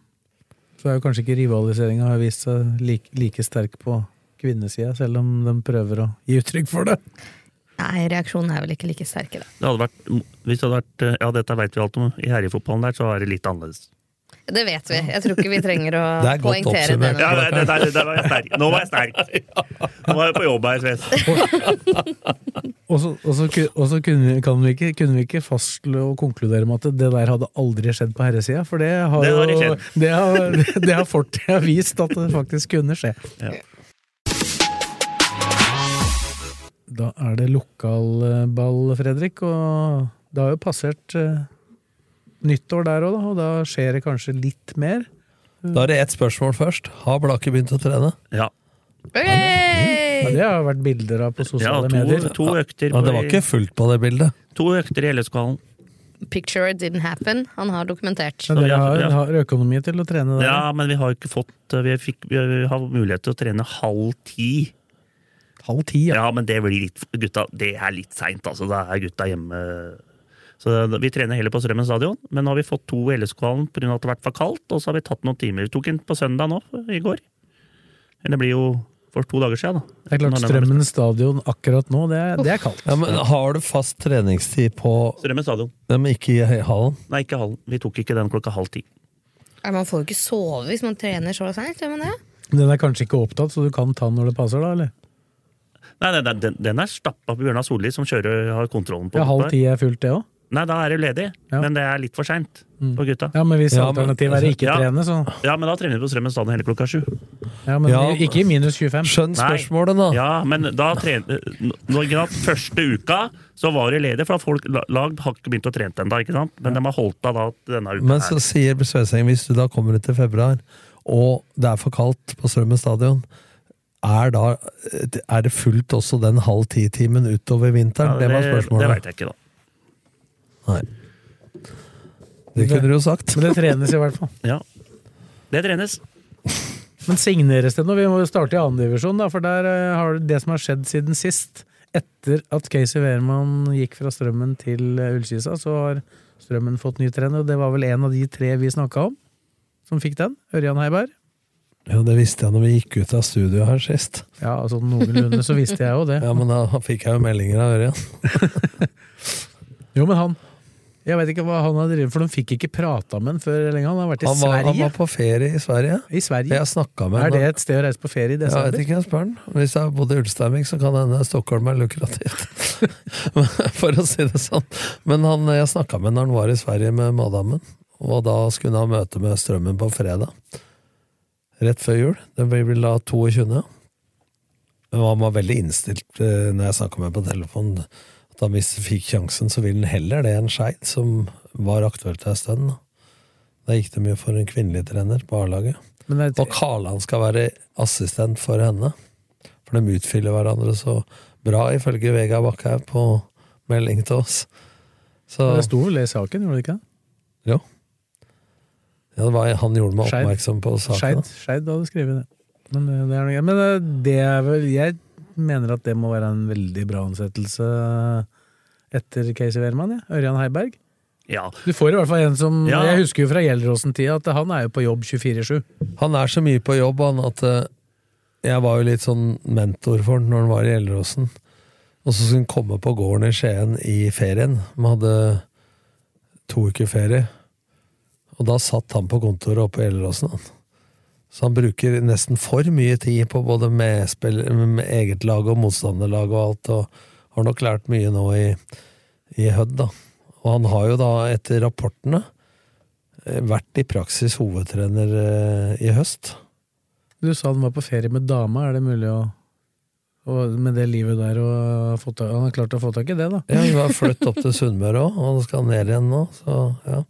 Så er jo kanskje ikke rivaliseringa har vist seg like, like sterk på kvinnesida, selv om de prøver å gi uttrykk for det. Nei, reaksjonen er vel ikke like sterk i Det hadde vært, hvis det hadde vært Ja, dette vet vi alt om. I herrefotballen der så er det litt annerledes. Det vet vi. Jeg tror ikke vi trenger å Det er godt poengtere det. Ja, det, det, der, det var jeg sterk. Nå var jeg sterk! Nå var jeg på jobb her, Sves. Og så, kunne, kan vi ikke, kunne vi ikke fastslå og konkludere med at det der hadde aldri skjedd på herresida, for det har Det har jo det har, det har fortida vist at det faktisk kunne skje. Ja. Da er det lokalball, Fredrik, og det har jo passert eh, nyttår der òg, da, og da skjer det kanskje litt mer. Da er det ett spørsmål først. Har Blakke begynt å trene? Ja. Ja, det har vært bilder av på ja sosiale to, medier. to økter Ja, det var ikke fullt på det bildet. To økter i LSK-hallen. Picture didn't happen. Han har dokumentert. Men dere har, ja. har økonomi til å trene der. Ja, men vi har ikke fått Vi, fikk, vi har mulighet til å trene halv ti. Halv ti, ja. Ja, men det blir litt Gutta, det er litt seint, altså. Da er gutta hjemme. Så Vi trener heller på Strømmen stadion, men nå har vi fått to i LSK-hallen pga. at det har vært for kaldt, og så har vi tatt noen timer. Vi tok en på søndag nå, i går. Men det blir jo for to dager siden, da. Det er klart, den Strømmen stadion akkurat nå, det er, det er kaldt. Ja, men Har du fast treningstid på Strømmen stadion. Men ikke i hallen? Nei, ikke hallen. Vi tok ikke den klokka halv ti. Nei, Man får jo ikke sove hvis man trener så seint, gjør man det? Den er kanskje ikke opptatt, så du kan ta den når det passer, da? eller? Nei, nei, den, den er stappa på Bjørnar Solli, som kjører, har kontrollen på Ja, halv ti er fullt, det òg? Nei, da er det ledig, Ja. men det er litt for seint for gutta. Ja, men hvis Ja, alternativet er ikke Ja. trene, så Ja, men da trener vi på Strømmen stadion hele klokka sju. ja, men Ja. Ikke i minus 25. Skjønn spørsmålet, da. Ja, men da trener Nå, Første uka så var du ledig, for at folk lag har ikke begynt å trene ennå, ikke sant? Men de har holdt deg da denne uka. Men så her. sier Sveseng, hvis du da kommer ut til februar, og det er for kaldt på Strømmen stadion, er, da, er det fullt også den halv ti-timen utover vinteren? Ja, det var Det veit jeg ikke, da. Nei. Det kunne du jo sagt. Men det trenes i hvert fall. Ja. Det trenes. Men signeres det nå? Vi må jo starte i andredivisjon, for der har har det som har skjedd siden sist. Etter at Casey Wehrmann gikk fra Strømmen til eh, Ullkisa, så har Strømmen fått ny trener, og det var vel en av de tre vi snakka om, som fikk den. Ørjan Heiberg. Ja, det visste jeg når vi gikk ut av studio her sist. Ja, altså noenlunde så visste jeg jo det. Ja, men da fikk jeg jo meldinger av Ørjan. Jo, men han Jeg vet ikke hva han har drevet For de fikk ikke prata med han før lenge. Han har vært i Han var, han var på ferie i Sverige. I Sverige. Jeg med Er det et sted å reise på ferie i Jeg vet ikke, jeg spør han. Hvis jeg har bodd i Ulsteinvik, så kan det hende Stockholm er lukrativt. For å si det sånn. Men han, jeg snakka med han når han var i Sverige med madammen, og da skulle han ha møte med Strømmen på fredag. Rett før jul. Det blir da 22. Men han var veldig innstilt eh, når jeg snakka med ham på telefon. Han hvis han fikk sjansen, så ville han heller det enn Skeid, som var aktuelt en stund. da. Da gikk det mye for en kvinnelig trener på A-laget. Og Karlan skal være assistent for henne. For de utfyller hverandre så bra, ifølge Vega Bakkhaug på melding til oss. Så det sto vel i saken, gjorde det ikke? jo. Ja, det var, han gjorde meg oppmerksom på saken. Skeid, hadde skrevet det. Men eh, det er, men eh, det er vel Jeg mener at det må være en veldig bra ansettelse etter Casey Wehrmann, ja. Ørjan Heiberg. Ja. Du får i hvert fall en som Ja. Jeg husker jo fra Gjelleråsen-tida at han er jo på jobb 24-7. Han er så mye på jobb, han, at eh, jeg var jo litt sånn mentor for han når han var i Gjelleråsen. Og så skulle han komme på gården i Skien i ferien. Vi hadde to uker ferie. Og da satt han på kontoret oppe i Gjelleråsen, han. Så han bruker nesten for mye tid på både medspill, med eget lag og motstanderlag og alt, og har nok lært mye nå i, i Hødd, da. Og han har jo da, etter rapportene, eh, vært i praksis hovedtrener eh, i høst. Du sa han var på ferie med dama, er det mulig å og med det livet der og fått, Han har klart å få tak i det, da. Ja, han har flyttet opp til Sunnmøre òg, og han skal ned igjen nå. Så ja.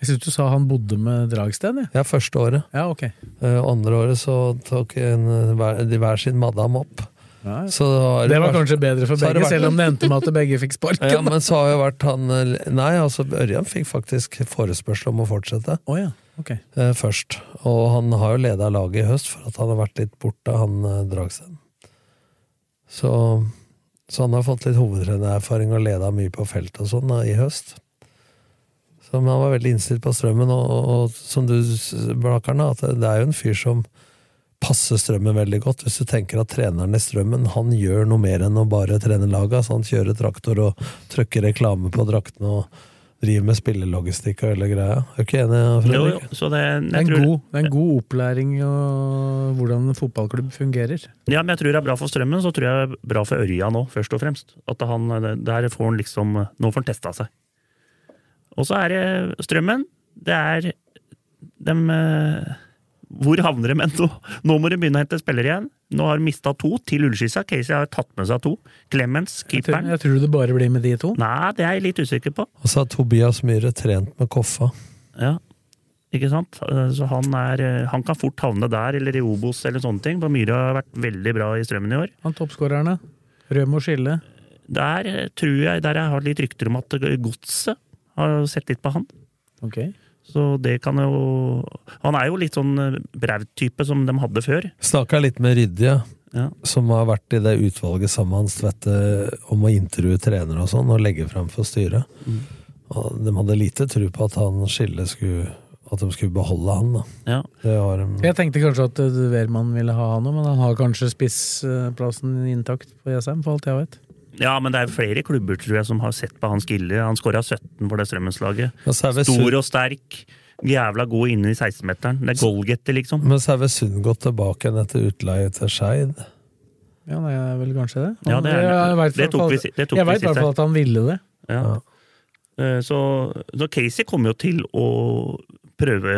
Jeg syns du sa han bodde med Dragsten, ja, første året. Ja, ok. Eh, andre året så tok en, hver, de hver sin madam opp. Ja, ja. Så har Det var vært- kanskje bedre for begge, vært- selv om det endte med at begge fikk sparken. Ja, men så har jo vært han eh, Nei, altså Ørjan fikk faktisk forespørsel om å fortsette Å ja, ok. eh, først. Og han har jo leda laget i høst for at han har vært litt borte, han eh, Dragsten. Så, så han har fått litt hovedtrenererfaring og leda mye på felt og sånn i høst. Så men han var veldig innstilt på strømmen, og, og, og som du s- at det, er jo en fyr som passer strømmen veldig godt. Hvis du tenker at treneren i strømmen han gjør noe mer enn å bare trene laget. Altså, han kjører traktor og trykker reklame på draktene og driver med spillelogistikk og hele greia. Er du ikke enig, Fredrik? jo, så det, Det er jeg en tror, god, det er en god opplæring i hvordan en fotballklubb fungerer. Ja, men jeg tror det er bra for Strømmen, så tror jeg det er bra for Ørja nå, først og fremst. At han, der får han liksom Nå får han testa seg. Og så er det Strømmen. Det er dem eh, Hvor havner de nå? Nå må de begynne å hente spillere igjen. Nå har de mista to til Ullskissa. Casey har tatt med seg to. Clemens, Jeg tror, keeperen. jeg tror det bare blir med de to. Nei, det er jeg litt usikker på. Og så har Tobias Myhre trent med Koffa. Ja, ikke sant? Så han, er, eh, han kan fort havne der, eller i Obos eller sånne ting. For Myhre har vært veldig bra i Strømmen i år. Han toppskårerne. Røm og Skille. Der tror jeg, der jeg har litt rykter om at Godset har sett litt på han. Okay. Så det kan jo Han er jo litt sånn eh, Braut-type som de hadde før. Snakka litt med Rydje, Ja. som har vært i det utvalget sammen med Hans om å intervjue trenere og sånn, og legge fram for styret. Mm. Og de hadde lite tro på at han Skille skulle At de skulle beholde han, da. Ja. Det har de Jeg tenkte kanskje at uh, Wehrmann ville ha han òg, men han har kanskje spissplassen intakt på Jessheim, for alt jeg vet. Ja, men det er flere klubber tror jeg som har sett på han skille. Han skåra 17 for det Strømmenslaget. Stor og sterk. Jævla god inne i 16-meteren. Det er goalgetter, liksom. men så er vel Sund gått tilbake igjen etter utleie til Skeid. Ja, det er vel kanskje det. Ja, det er- jeg vet, det tok vi det tok jeg veit i hvert fall at han ville det. Ja. Ja. Eh, Så, så Casey kommer jo til å prøve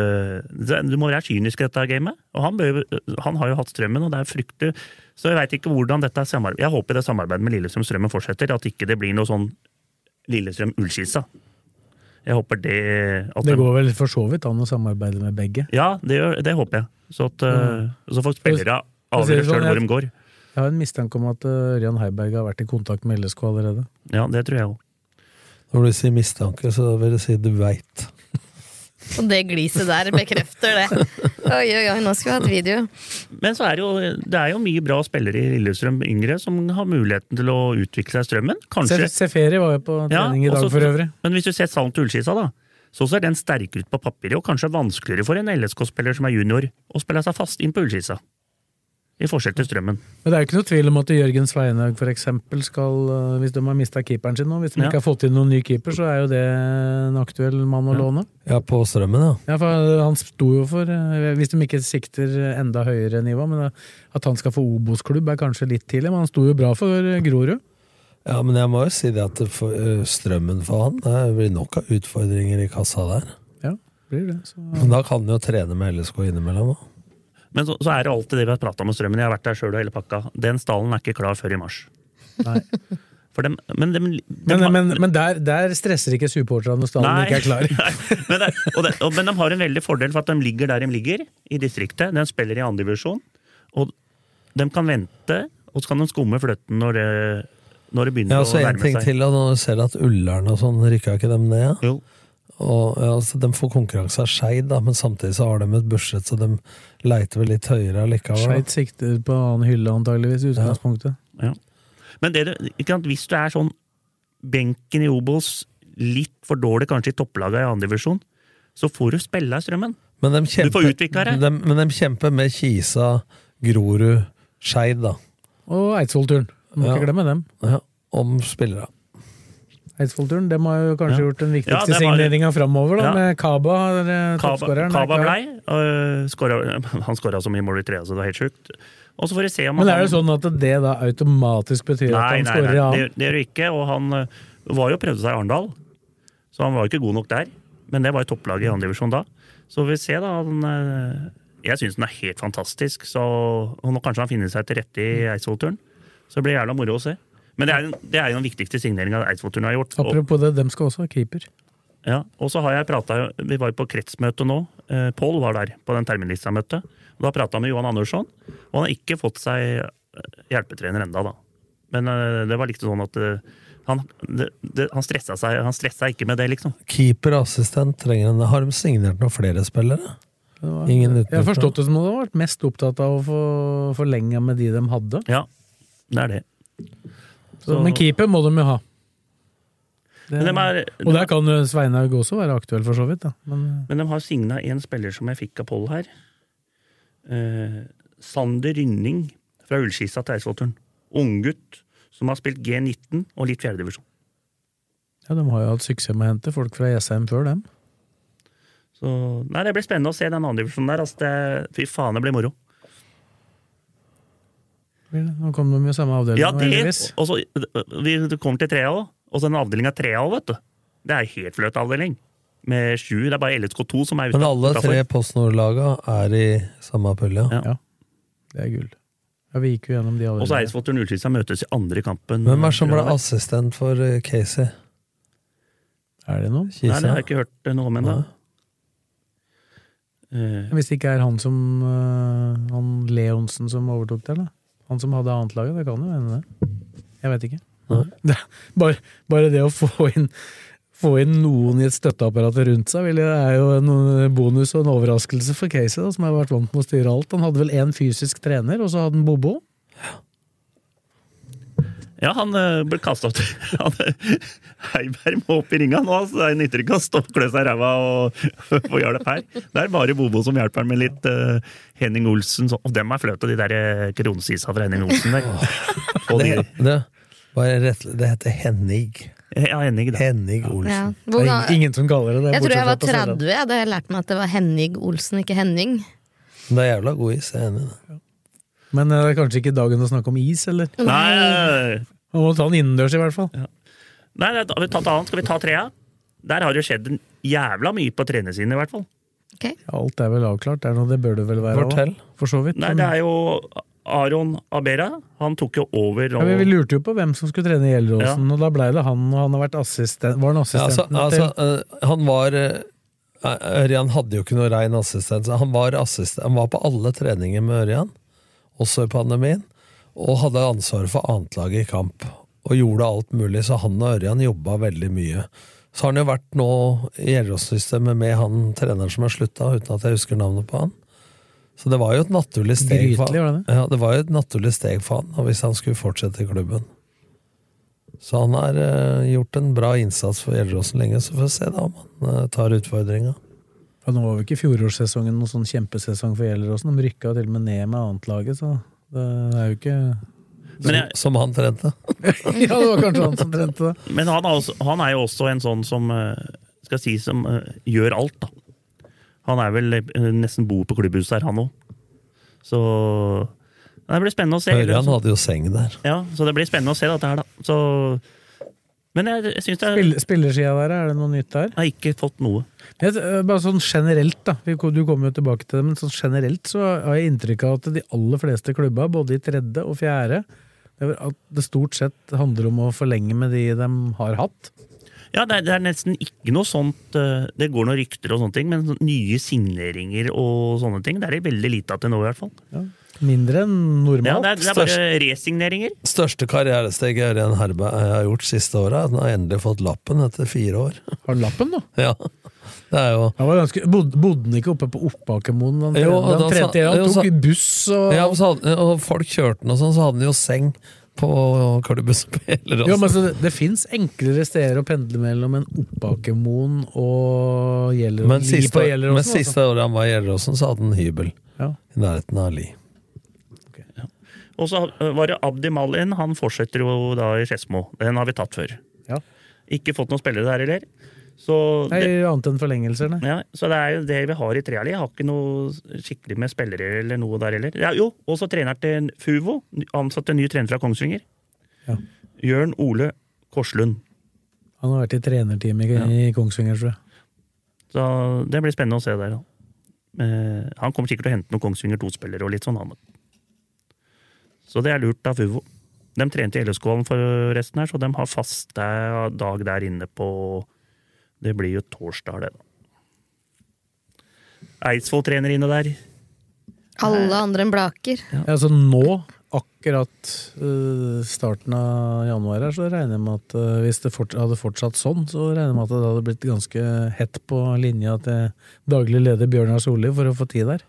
Du må være kynisk i dette gamet. Og han, bør, han har jo hatt strømmen, og det er fryktelig Så jeg veit ikke hvordan dette samarbeidet Jeg håper det samarbeidet med Lillestrøm-Strømmen fortsetter, at ikke det blir noe sånn Lillestrøm-Ullskissa. Jeg håper det at Det går vel for så vidt an å samarbeide med begge. Ja, det, gjør- det håper jeg. Så, at, mm. så får spillere avgjøre sånn, sjøl hvor de går. Jeg har en mistanke om at Rian Ørjan Heiberg har vært i kontakt med LSK allerede. Ja, det tror jeg òg. Når du sier mistanke, så vil jeg si du veit. Og det gliset der bekrefter det. Oi, oi, oi, nå skal vi ha et video. Men så er det, jo, det er jo mye bra spillere i Lillestrøm yngre som har muligheten til å utvikle seg strømmen. Kanskje Seferi var jo på Ja, trening i dag også- for øvrig. Men hvis du ser Salm til Ullskisa, da, så ser den sterkere ut på papiret, og kanskje vanskeligere for en LSK-spiller som er junior, å spille seg fast inn på Ullskissa. I forskjell til Strømmen. Men det er jo ikke noe tvil om at Jørgen Sveinhaug eksempel skal, uh, hvis de har mista keeperen sin nå, hvis de Ja. ikke har fått inn noen ny keeper, så er jo det en aktuell mann å Ja. låne. Ja, på strømmen, ja. Ja, for Han sto jo for, uh, hvis de ikke sikter enda høyere nivå, men at han skal få Obos-klubb er kanskje litt tidlig, men han sto jo bra for uh, Grorud. Ja, men jeg må jo si det at for, strømmen for han Det blir nok av utfordringer i kassa der. Ja, blir det. Så. Men da kan han jo trene med LSK innimellom. da. Men så, så er det alltid det vi har prata om med Strømmen. Jeg har vært der sjøl og hele pakka. Den stallen er ikke klar før i mars. Nei. For dem, men dem, dem Men, men, men der, der stresser ikke supporterne når stallen ikke er klar. Nei, men, det, og det, og, men de har en veldig fordel for at de ligger der de ligger, i distriktet. De spiller i andredivisjon. Og de kan vente, og så kan de skumme fløtten når det, når det begynner Ja, så å En nærme ting seg. til, og når du ser at Ullern og sånn rykka ikke dem ned. Ja? Jo. Og ja, altså, De får konkurranse av Skeid, men samtidig så har de et budsjett, så de leiter vel litt høyere likevel. Skeid sikter på annen hylle, antageligvis, i utgangspunktet. Men det, du- ikke sant, hvis du er sånn benken i Obos, litt for dårlig kanskje i topplaga i andredivisjon, så får du spille av Strømmen. Men de Du får utvikla det. de, men de kjemper med Kisa, Grorud, Skeid, da. Og Eidsvollturen. Må Ja. ikke glemme dem. Ja, om spillere. Eidsvoll-turen, dem har jo kanskje Ja. gjort den Ja, viktigste var- signeringa framover, da, Ja. med Kaba, eh, Kaba, toppskåreren. er Kaba blei. øh, skåra- han skåra så mye mål i trea, så det var helt sjukt. Og så får vi se om Men er det sånn at det da automatisk betyr at han skårer i annen? Nei, det gjør det ikke. Og han øh, var jo prøvde seg i Arendal, så han var jo ikke god nok der. Men det var jo topplaget i andredivisjon da. Så vi får se, da. Han, øh, jeg syns den er helt fantastisk. Så, og nå kanskje han finner seg til rette i Eidsvoll-turen. Så det blir jævla moro å se. Men det er, det er jo den viktigste signeringa Eidsvoll-turen har gjort. Og, Apropos det, dem skal også ha keeper. ja, og så har jeg pratet, Vi var på kretsmøte nå. Eh, Pål var der på den terminlista-møtet. Da prata jeg med Johan Andersson, og han har ikke fått seg eh, hjelpetrener enda da. Men eh, det var liksom sånn at eh, han, det, det, han, stressa seg, han stressa ikke med det, liksom. Keeper og assistent trenger en Har de signert noen flere spillere? Var- Ingen Jeg har forstått det som de har vært mest opptatt av å få forlenga med de de hadde. Ja, det er det. Så, men keeper må de jo ha. Det, de er, og der kan Sveinhaug også være aktuell, for så vidt. Men Men de har signa en spiller som jeg fikk av Pål her. Eh, Sander Rynning fra Ullskissa til Eidsvollturen. Unggutt som har spilt G19 og litt fjerdedivisjon. ja, de har jo hatt suksess med å hente folk fra Jessheim før dem. Så nei, det blir spennende å se den andre divisjonen der. Altså, det, fy faen, det blir moro. Nå kom de jo i samme avdeling, Ja, det, og så vi det kommer til trea òg. Og så den avdelinga trea òg, vet du. Det er helt fløt avdeling. Med sju. Det er bare LSK2 som er ute. Men alle tre Post Nord-laga er i samme pølja? Ja. Ja. Det er gull. Ja, vi gikk jo gjennom de avdelingene. Og så er Eidsvollturen Ullskissa møtes i andre kampen. Hvem er det som ble assistent for eh, Casey? Er det noe? det har jeg ikke hørt noe om ennå. Nei. Eh, Hvis det ikke er han som Han Leonsen som overtok det, eller? Han som hadde annetlaget, det kan jo hende det. Jeg vet ikke. Det, bare, bare det å få inn, få inn noen i et støtteapparat rundt seg, vil er jo en bonus og en overraskelse for Casey, da, som har vært vant med å styre alt. Han hadde vel én fysisk trener, og så hadde han Bobo. Ja, han eh, ble kasta ut. Han, Heiberg må opp i ringa nå, så det nytter ikke å stoppe, og klø seg i ræva og få hjelp her. Det er bare Bobo som hjelper med litt uh, Henning Olsen. så- Og dem er flaute, de der kronesisa kronsisa fra Henning Olsen der. Oh, Det, det, bare rett, det heter Henning. ja, Henning, da. Henning Ja. Olsen. Hvor Det er ingen som kaller det det. jeg tror jeg var fra på Sørlandet. 30, jeg, da jeg lærte meg at det var Henning Olsen, ikke Henning. Men Det er jævla god is, jeg er enig i det. Men øh, det er kanskje ikke dagen å snakke om is, eller? Nei, eh, Man må ta den innendørs, i hvert fall. Nei, da har vi tatt annet. Skal vi ta trea? Der har det skjedd en jævla mye på trenersiden, i hvert fall. Ok. Alt er vel avklart, det, er noe, det bør det vel være også, Fortell. For så vidt. Nei, det er jo Aron Abera. Han tok jo over. Ja, vi, lurte jo på hvem som skulle trene Gjelleråsen, Ja. og da blei det han, og han har vært assistent, var han Ja, altså, assistenten altså, eh, han var eh, Ørjan hadde jo ikke noe rein assistent. så Han var, assistent, han var på alle treninger med Ørjan, også i pandemien, og hadde ansvaret for annetlaget i kamp. Og gjorde alt mulig, så han og Ørjan jobba veldig mye. Så har han jo vært nå i Gjellerås-systemet med han treneren som har slutta, uten at jeg husker navnet på han. Så det var jo et naturlig steg for han. Ja, det var jo et naturlig steg for han, hvis han skulle fortsette i klubben. Så han har eh, gjort en bra innsats for Gjelleråsen lenge, så får vi se da om han eh, tar utfordringa. Ja, Nå var jo ikke fjorårssesongen noen sånn kjempesesong for Gjelleråsen, de rykka til og med ned med annetlaget, så det er jo ikke jeg, Som han trente. Ja, det var kanskje han som trente det. men han, er også, han er jo også en sånn som eh, skal si som eh, gjør alt, da. Han er vel eh, nesten bor på klubbhuset her, han òg. Så det blir spennende å se. Ørjan hadde jo seng der. Ja, så det blir spennende å se dette her, da. Så, men jeg, jeg syns det er, Spill, spillersida der, er det noe nytt der? jeg har ikke fått noe. Jeg, bare sånn generelt, da. Du kommer jo tilbake til det, men sånn generelt så har jeg inntrykk av at de aller fleste klubba, både i tredje og fjerde, er at det stort sett handler om å forlenge med de de har hatt. Ja, det er, det er nesten ikke noe sånt eh, Det går noen rykter og sånne ting, men nye signeringer og sånne ting, det er det veldig lite av til nå, i hvert fall. Mindre enn Ja, normalt. det er, det er bare resigneringer. Største karrieresteget Ørjan Herberg har gjort siste året, er at han har endelig fått lappen etter fire år. Har han lappen, da? Ja, det er jo Han var ganske, bod, bodde han ikke oppe på Oppakermoen? Han, Jo, han, da han, trente, han jo, tok så, buss og Ja, hadde, og folk kjørte han og sånn, så hadde han jo seng på Gjelleråsen. Jo, men Det, det fins enklere steder å pendle mellom enn Oppakermoen og Gjelleråsen. Men siste, på men Gjelleråsen, altså. siste året han var i Gjelleråsen, så hadde han hybel Ja. i nærheten av Li. Og så eh, var det Abdi Malin, han fortsetter jo da i Skedsmo. Den har vi tatt før. Ja. Ikke fått noen spillere der heller. Så Nei, det, annet enn forlengelser, nei. ja, så det er jo det vi har i Treali. Jeg har ikke noe skikkelig med spillere eller noe der heller. Ja, jo, også trener til Fuvo. Ansatt en ny trener fra Kongsvinger. Ja. Jørn Ole Korslund. Han har vært i trenerteamet i, i Kongsvinger, tror jeg. Så det blir spennende å se der. Eh, han kommer sikkert til å hente noen Kongsvinger 2-spillere og litt sånn. Han. Så det er lurt av Fuvo. De trente i LSK-hallen forresten her, så de har fast dag der inne på Det blir jo torsdag, det, da. Eidsvoll trener inne der. Alle andre enn Blaker. Ja, altså nå, akkurat eh, starten av januar her, så regner jeg med at eh, hvis det fort, hadde fortsatt sånn, så regner jeg med at det hadde blitt ganske hett på linja til daglig leder Bjørnar Solli for å få tid der.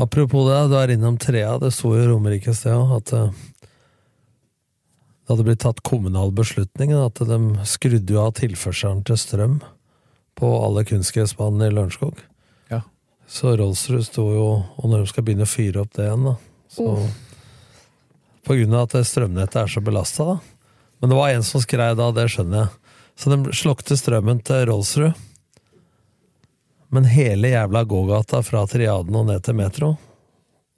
Apropos det, du er innom Trea. Det sto i Romerike et sted at eh, det hadde blitt tatt kommunal beslutning. At de skrudde jo av tilførselen til strøm på alle kunstgressbanene i Lørenskog. Ja. Så Rolfsrud sto jo Og når de skal begynne å fyre opp det igjen, da så, På grunn av at strømnettet er så belasta, da. Men det var en som skrev da, det skjønner jeg. Så de slukte strømmen til Rolfsrud. Men hele jævla gågata fra Triaden og ned til Metro,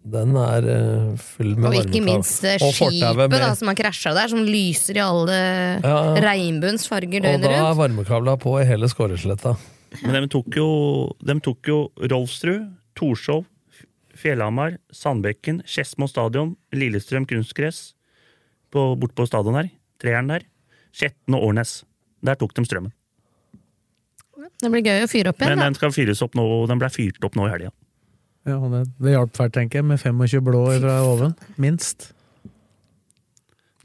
den er uh, full med Og ikke minst eh, Og skipet med- da, som har krasja der, som lyser i alle Ja. regnbuens farger Og da er rundt. varmekabla på i hele Skåresletta. Men de tok jo, de tok jo Rolfsrud, Torshov, Fjellhamar, Sandbekken, Skedsmo stadion, Lillestrøm kunstgress på, bort på stadion her. Treeren der. Skjetten og Årnes. Der tok de strømmen. Det blir gøy å fyre opp igjen. Men da. den skal fyres opp nå, den ble fyrt opp nå i helga. Ja, det, det hjalp fælt, tenker jeg, med 25 blå fra oven. Minst.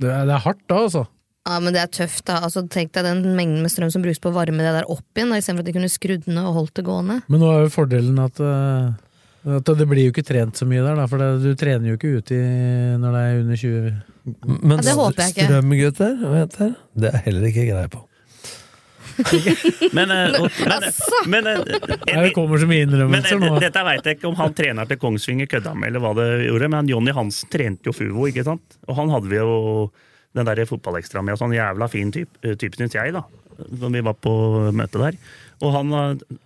Det er, det er hardt da, altså. Ja, men det er tøft, da. Altså, tenk deg den mengden med strøm som brukes på å varme det der opp igjen, istedenfor at de kunne skrudd ned og holdt det gående. Men nå er jo fordelen at, eh, at det blir jo ikke trent så mye der, da, for det, du trener jo ikke ute når det er under 20 Men Ja, det håper jeg ikke. strømgutter, hva heter det? Det er heller ikke greie på. Men, eh, men, Altså! men, eh, Det kommer så mye innrømmelser eh, nå. dette veit jeg ikke om han trener til Kongsvinger kødda med, eller hva det gjorde, men Jonny Hansen trente jo Fuvo, ikke sant? Og han hadde vi jo den der fotballekstra med, og sånn jævla fin type, type syns jeg, da. Når vi var på møte der. Og han,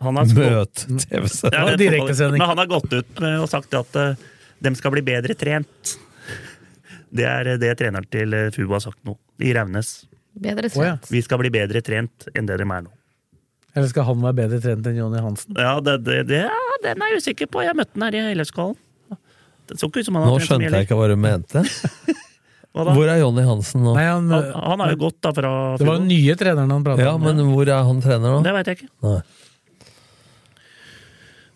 han har Møt TV-sending. Ja, direktesending. Men han har gått ut med og sagt at uh, de skal bli bedre trent. Det er eh, det treneren til eh, Fubo har sagt nå, i Raunes. Bedre Å, ja. Vi skal bli bedre trent enn det de er nå. Eller skal han være bedre trent enn Jonny Hansen? Ja, det, det, det, ja, Den er jeg usikker på. Jeg møtte den her i LFK-hallen. Det så ikke ut som han Nå trent skjønte jeg ikke hva du mente. Hva da? Hvor er Jonny Hansen nå? Nei, han, Han, han har jo gått da fra det var den nye treneren han pratet Ja, om. men hvor er han trener nå? Det veit jeg ikke. Nei.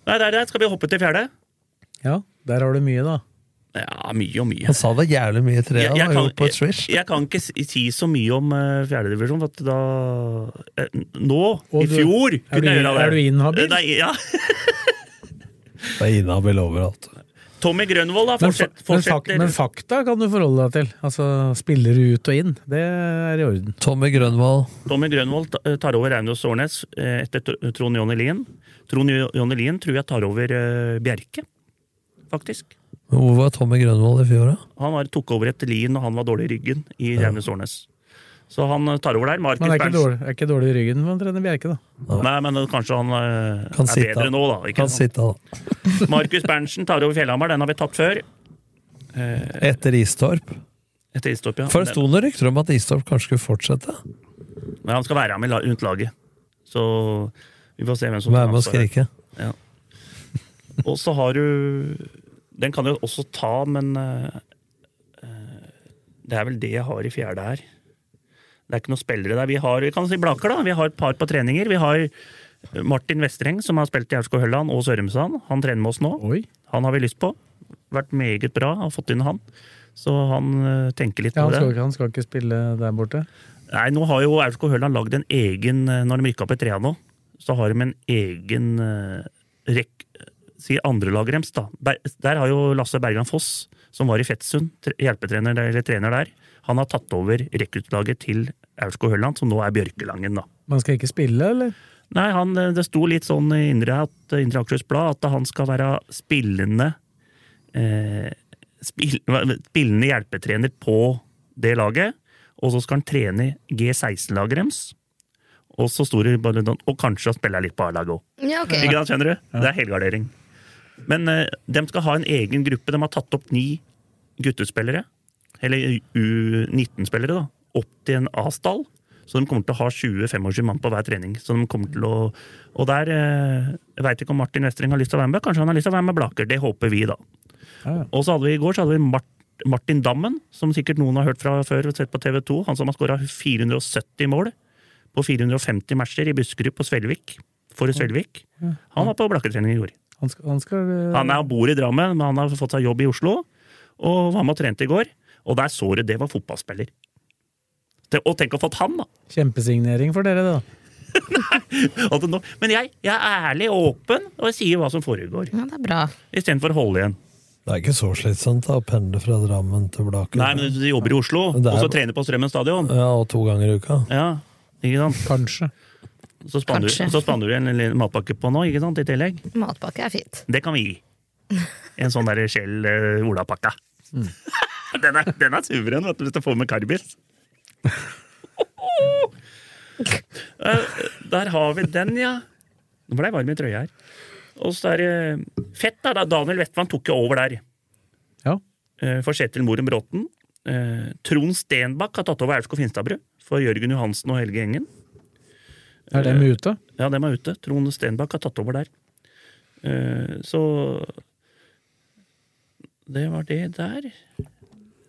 Nei, der, der skal vi hoppe til fjerde. Ja, der har du mye, da. Ja, mye og mye. Han sa det jævlig mye i Trea, Jeg, jeg, kan, på et jeg, jeg kan ikke si, si så mye om uh, fjerdedivisjon, for at da uh, Nå, Og i du- fjor, kunne du- jeg gjøre det. er du inhabil? Nei, ja. Det er inhabil overalt. Tommy Grønvold, da. Men, fak fortsetter. men fakta kan du forholde deg til. Altså spillere ut og inn. Det er i orden. Tommy Grønvold. Tommy Grønvold tar over Raunos Årnes eh, etter Tr- Trond Jonny Lien. Trond Jonny Lien tror jeg tar over eh, Bjerke, faktisk. Men Hvor var Tommy Grønvoll i fjor, da? Han var, tok over etter Lien, og han var dårlig i ryggen i Raunes Årnes. Så han eh, tar over der. Markus Men er ikke, dårlig, er ikke dårlig i ryggen for å trene Bjerke, da. Nei, men eh, kanskje han eh, Kan er sitte. bedre nå, da. Ikke Kan sitte, da. Markus Berntsen tar over Fjellhamar, den har vi tatt før. Etter Istorp. Etter Istorp, ja. For det sto noen rykter om at Istorp kanskje skulle fortsette. Men han skal være med rundt laget. Så vi får se hvem som Være med og skrike. ansvaret. Og så har du Den kan du også ta, men eh, eh, det er vel det jeg har i fjerde her. Det er ikke noen spillere der. Vi har vi kan si Blaker, da. Vi har et par på treninger. Vi har Martin Vestreng, som har spilt i Aurskog Hølland og Sørumsand. Han trener med oss nå. Oi. Han har vi lyst på. Vært meget bra. Har fått inn han. Så han eh, tenker litt Ja, på det. skal, ikke- han skal ikke spille der borte. Nei, nå har jo Aurskog Hølland lagd en egen Når de rykka opp i trea nå, så har de en egen rekk... Si andrelaget deres, da. Der, Der har jo Lasse Bergan Foss, som var i Fettsund, hjelpetrener der, eller trener der, han har tatt over rekruttlaget til Aurskog Hølland, som nå er Bjørkelangen, da. Man skal ikke spille, eller? Nei, han, eh, det sto litt sånn i Indre, at, Indre Akershus Blad at han skal være spillende eh, spill, spillende hjelpetrener på det laget. Og så skal han trene G16-laget deres. Og så store, det og kanskje spille litt på A-laget òg. Ja, okay. Skjønner du? Det er helgardering. Men eh, de skal ha en egen gruppe. De har tatt opp ni guttespillere, eller U19-spillere, da, opp til en A-stall. Så de kommer til å ha 20-25 mann på hver trening. Så de kommer til å, og der eh, Jeg veit ikke om Martin Westring har lyst til å være med. Kanskje han har lyst til å være med Blaker. Det håper vi, da. Ja. Og så hadde vi i går så hadde vi Mart Martin Dammen, som sikkert noen har hørt fra før sett på TV 2. Han som har skåra 470 mål på 450 matcher i Buskerud på Svelvik. For Svelvik. Han var på Blakketrening i går. Han skal, han skal eh, Han er bor i Drammen, men han har fått seg jobb i Oslo. Og var med og trente i går. Og der så du det var fotballspiller. Og tenk å ha fått han, da! Kjempesignering for dere, da. Nei, det nå- Men jeg, jeg er ærlig og åpen, og jeg sier hva som foregår. Ja, det er bra. Istedenfor å holde igjen. Det er ikke så slitsomt da, å pendle fra Drammen til Blaker. Nei, men du jobber i Oslo, er- og så trener på Strømmen stadion. Ja, og to ganger i uka. Ja, ikke sant? Kanskje. Så spanner, du, så spanner du en liten matpakke på nå, ikke sant, i tillegg. Matpakke er fint. Det kan vi gi. En sånn der Kjell uh, Ola-pakke. den, er, den er suveren, vet du, hvis du får med karbis. uh, der har vi den, ja. Nå ble jeg varm i trøya her. Og så er det fett, da. da Daniel Vetland tok jo over der. Ja. Uh, For Kjetil Moren Bråten. Eh, Trond Stenbakk har tatt over Aurskog Finstadbru for Jørgen Johansen og Helge Engen. Er dem ute? Ja, dem er ute. Trond Stenbakk har tatt over der. Eh, Så Det var det der.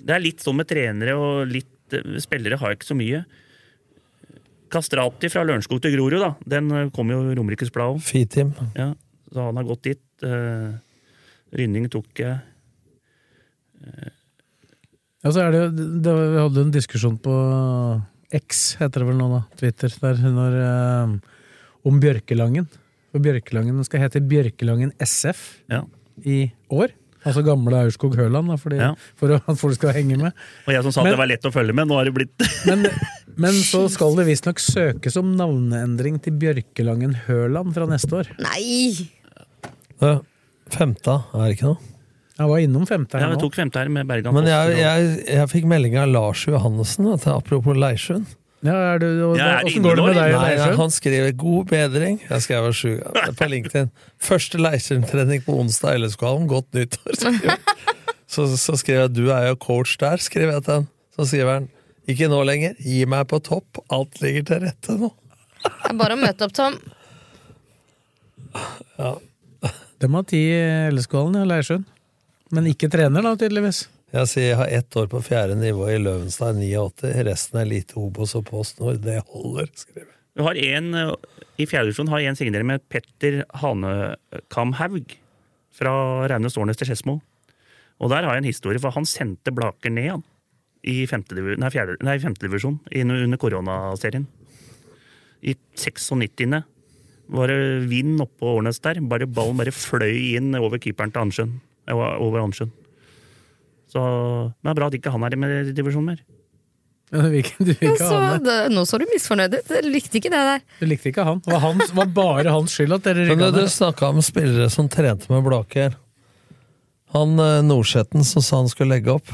Det er litt sånn med trenere og litt eh, Spillere har ikke så mye. Kastrati fra Lørenskog til Grorud, da. Den eh, kom jo Romerikes Blad om. Fitim. Ja, så han har gått dit. Eh, Rynning tok jeg. Ja, så er det, jo- det, Vi hadde en diskusjon på X, heter det vel nå, da. Twitter. Der når, uh, om Bjørkelangen. For Bjørkelangen skal hete Bjørkelangen SF Ja. i år. Altså gamle Aurskog Høland, da, fordi, Ja. for at folk skal henge med. Og jeg som sa Men- at det var lett å følge med, nå har det blitt Men, men så skal det visstnok søkes om navneendring til Bjørkelangen Høland fra neste år. Nei! Ja, femta, er det ikke noe? Jeg var innom femte Ja, her vi nå. tok femte her med Bergan Men jeg, jeg, jeg fikk melding av Lars Johannessen, apropos Leirsund. Ja, er du, og, Ja, er Åssen går det med deg? Nei, ja, han skriver 'god bedring'. Jeg skrev var sju på LinkedIn. Første Leirsund-trening på onsdag i LSK-hallen. Godt nyttår. Så, så skrev jeg 'du er jo coach der', skriver jeg til han. Så skriver han 'ikke nå lenger, gi meg på topp, alt ligger til rette nå'. Det er bare å møte opp, Tom. De har ti LSK-hallen i Leirsjøen. Men ikke trener, da, tydeligvis. Jeg sier jeg har ett år på fjerde nivå i Løvenstad, 89. Resten er lite Obos og Post Nord. Det holder, skriver jeg. Vi har en, eh, I fjerde divisjon har jeg en signering med Petter Hanekamhaug fra Raunes Årnes til Skedsmo. Og der har jeg en historie, for han sendte Blaker ned han, i femte, nei, fjerde, nei, femte divisjon under, under koronaserien. I 96. var det vind oppå Årnes der. Bare Ballen bare fløy inn over keeperen til Ansjøen. Over Ansjøen. Så det er bra at ikke han er med i divisjonen mer. Ja, Du vil ikke, du vil ikke Så, ha det. det, nå så du misfornøyd ut. Likte ikke det der. Du likte ikke han. Det var, hans, var bare hans skyld at dere rykka du, du snakka om spillere som trente med Blaker. Han eh, Nordseten som sa han skulle legge opp.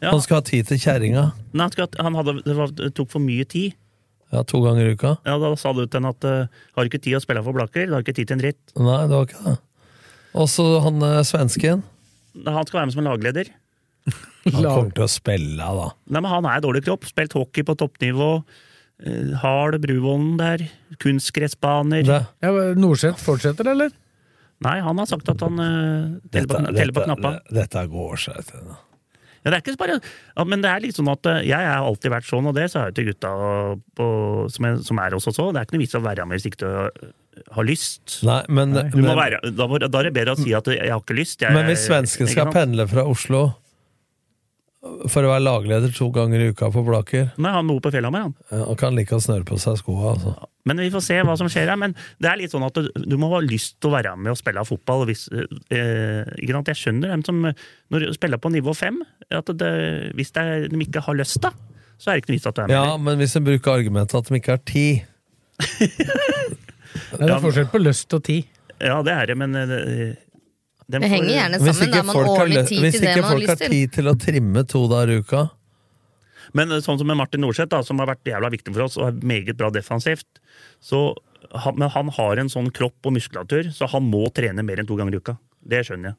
Ja. Han skulle ha tid til kjerringa. Nei, han hadde, det, var, det tok for mye tid. Ja, to ganger i uka. Ja, Da sa du til henne at uh, har du ikke tid å spille for Blaker, du har ikke tid til en dritt. Nei, det var ikke det. Og så han eh, svensken. Han skal være med som en lagleder. Han kommer til å spille, da. Nei, men Han er dårlig kropp, spilt hockey på toppnivå. Uh, hard Bruvollen der. Kunstgressbaner. Det, Ja, Norseth fortsetter, eller? Nei, han har sagt at han uh, teller, på, dette, teller på knappa. dette går seg til. da. Ja, det er ikke bare, ja, men det er litt sånn at uh, jeg har alltid vært sånn, og det sa jeg til gutta på, som, er, som er hos oss òg. Det er ikke noe vits å være med hvis ikke du har lyst. Nei, men, Du må men, være, da, må- da er det bedre å si at jeg har ikke lyst. Jeg, men hvis svensken skal pendle fra Oslo for å være lagleder to ganger i uka på Blaker, Nei, han bor på Fjellhamar, han. ja, han kan like å snøre på seg skoa. Altså. Men vi får se hva som skjer her. Men det er litt sånn at du, du må ha lyst til å være med og spille fotball. Hvis, eh? Jeg skjønner dem som når du spiller på nivå fem. At det, hvis det er, de ikke har lyst, da, så er det ikke noe vits at du er med. Ja, men hvis en bruker argumentet at de ikke har tid det er forskjell på lyst og tid. Ja, det er det, men det, Det henger gjerne Hvis sammen. Da ikke man folk har, lyst, hvis ikke folk har har tid til å trimme to dager i uka Men eh, sånn som med Martin Norseth, da, som har vært jævla viktig for oss og er meget bra defensivt, så han, Men han har en sånn kropp og muskulatur, så han må trene mer enn to ganger i uka. Det skjønner jeg.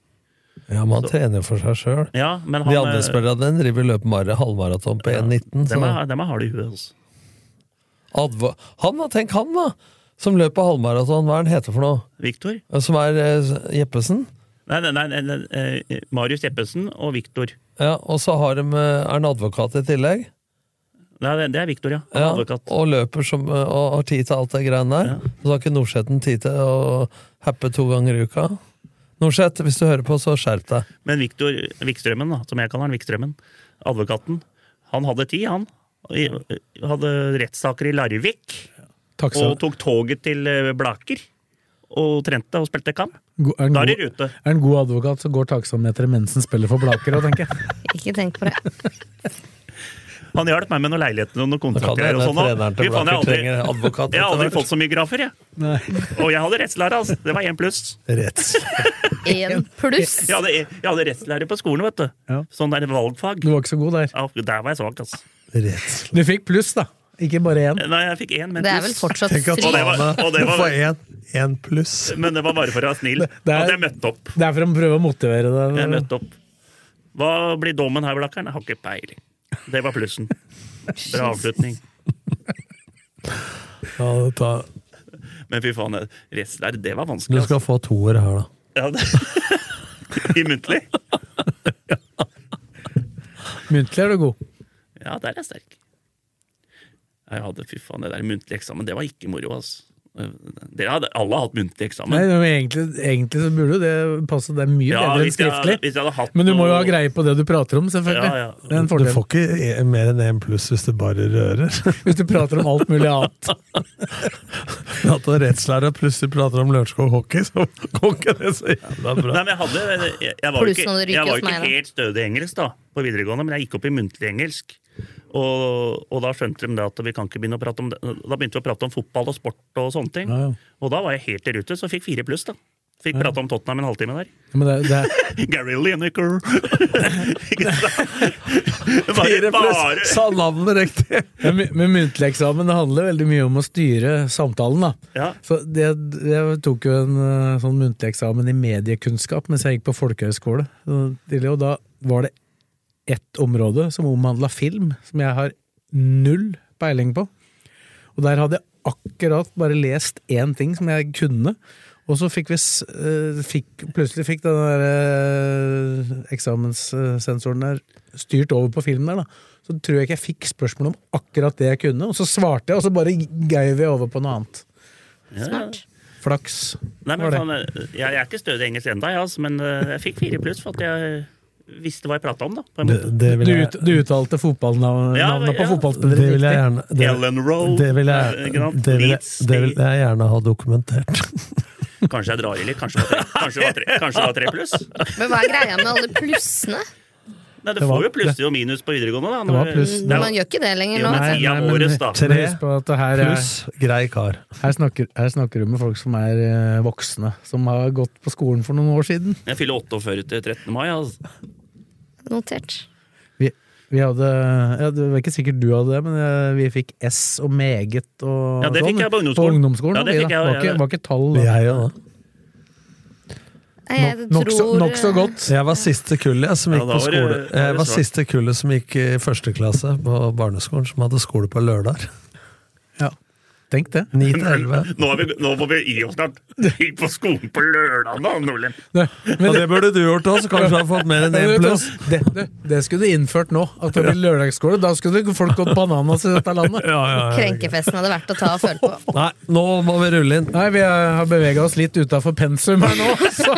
Ja, man trener for seg sjøl. Ja, De andre eh, spillerne driver løper bare halvmaraton på 1,19. dem så- er, dem er harde i huet. Altså. Advo han da, tenk han da! Som løper halvmaraton. Hva er han heter for noe? Viktor? Som er eh, Jeppesen? Nei, nei, nei, nei, eh, Marius Jeppesen og Viktor. Ja, og så har de, eh, er han advokat i tillegg. Nei, det- er Viktor, ja. Ja, Advokat. og løper som, eh, og har tid til alt det greiene der. Og så har ikke Nordseten tid til å happe to ganger i uka. Norseth, hvis du hører på, så skjerp deg. Men Viktor Vikstrømmen, da, som jeg kaller han, Vikstrømmen, advokaten, han hadde tid, han. Hadde rettssaker i Larvik. Taksa. Og tok toget til eh, Blaker. Og trente og spilte kamp. Go- er en Da er de god- i rute. Er en god advokat, så går taksameteret mens han spiller for Blaker òg, tenker jeg. Ikke tenk på det. Han hjalp meg med noen leiligheter og noen kontrakter. og sånn, Fy faen, jeg har aldri- advokat Jeg har aldri fått så mye grafer, jeg. Og jeg hadde rettslære, altså. Det var én pluss. Retts. Én pluss. Jeg hadde, jeg hadde rettslære på skolen, vet du. Ja. Sånn der valgfag. Du var ikke så god der. Ja, der var jeg svak, altså. Retts. Du fikk pluss, da. Ikke bare én. Nei, jeg fikk én, men Det er vel fortsatt Tenk at Og det var- og det var- får én, én pluss. Men det var bare for å være snill. Det er- At jeg møtte opp. Det er for å prøve å motivere Jeg deg. møtte opp. Hva blir dommen her, Blakkern? Jeg har ikke peiling. Det var plussen. Bra avslutning. Ja, ta, Men fy faen, rettslære, det var vanskelig. du skal få toer her, da. Altså. Ja, det. I muntlig? Muntlig er du god. Ja, der er jeg sterk. Jeg hadde, fy faen, det der muntlig eksamen, det var ikke moro, altså. Dere hadde, alle hatt muntlig eksamen. Nei, men egentlig, egentlig så burde det passe. Det er mye Ja, bedre enn skriftlig. jeg- jeg hadde hatt Men du må jo ha greie på det du prater om, selvfølgelig. Ja, ja. Det er en Du får ikke e- mer enn én pluss hvis du bare rører. Hvis du prater om alt mulig annet. At du er rettslærer og plutselig prater om Lørenskog hockey, så går ikke det så jævla bra. Nei, men jeg hadde Jeg, jeg var jo ikke, jeg var ikke helt stødig i engelsk da, på videregående, men jeg gikk opp i muntlig engelsk. Og, og da skjønte de at vi kan ikke begynne å prate om det. Da begynte vi å prate om fotball og sport og sånne ting. Ja, ja. Og da var jeg helt i rute, så fikk fire pluss, da. Fikk prate om Tottenham en halvtime der. Men det, det, Gary Lineker! Fire pluss! Sa navnet riktig! men my- men muntlig eksamen det handler veldig mye om å styre samtalen. da. ja. Så det, Jeg tok jo en eh, sånn muntlig eksamen i mediekunnskap mens jeg gikk på folkehøyskole. Og da var det ett område som omhandla film, som jeg har null peiling på. Og der hadde jeg akkurat bare lest én ting som jeg kunne. Og så fikk vi eh, fikk, Plutselig fikk den der eh, eksamenssensoren der styrt over på filmen der, da. Så tror jeg ikke jeg fikk spørsmål om akkurat det jeg kunne, og så svarte jeg, og så bare geiv jeg over på noe annet. Smart. Flaks. Nei, men var det. faen, jeg, jeg er ikke stødig engelsk ennå, jeg, altså, men eh, jeg fikk fire pluss for at jeg visste hva jeg prata om. da på en Det, måte. det, Du, jeg, du, du uttalte fotballnavnet Ja, på fotballspillet. fotballspillere det vil jeg gjerne det, Ellen Rowe. det vil eh, jeg, det vil jeg, det vil jeg gjerne ha dokumentert. Kanskje jeg drar i litt. Kanskje det var tre, pluss? Men hva er greia med alle plussene? Nei, Det du var- får jo pluss og minus på videregående. da. Det var Når- pluss. Var- man gjør ikke det lenger nå. Nei, Nei, men- årets. Tre på at det her, er, Pluss grei kar. her, snakker, her snakker du med folk som er eh, voksne, som har gått på skolen for noen år siden. Jeg fyller 48 til 13. mai. Altså. Notert. Vi, vi hadde ja, Det var ikke sikkert du hadde det, men eh, vi fikk S og meget og Ja, det fikk sånn, jeg på ungdomsskolen. ungdomsskolen Ja, det fikk da. jeg, var, ikke, var ikke tall. da. Jeg ja, da. Nokså tror nok så godt. Jeg var siste kullet som gikk ja, på var skole. Jeg var siste kullet som gikk i første klasse på barneskolen, som hadde skole på lørdager. Ja. Tenk det. Ni til elleve. Nå, er vi, nå må vi gi oss snart. Gikk på skolen på lørdag, da, Nordlien. det men det, burde du gjort òg, så kanskje du har fått mer enn én pluss. det, det, det skulle du innført nå. At det blir lørdagsskole. Da skulle folk gått bananas i dette landet. Ja, ja, ja. Krenkefesten hadde vært å ta og føle på. Nei, nå må vi rulle inn. Nei, vi har bevega oss litt utafor pensum her nå, så,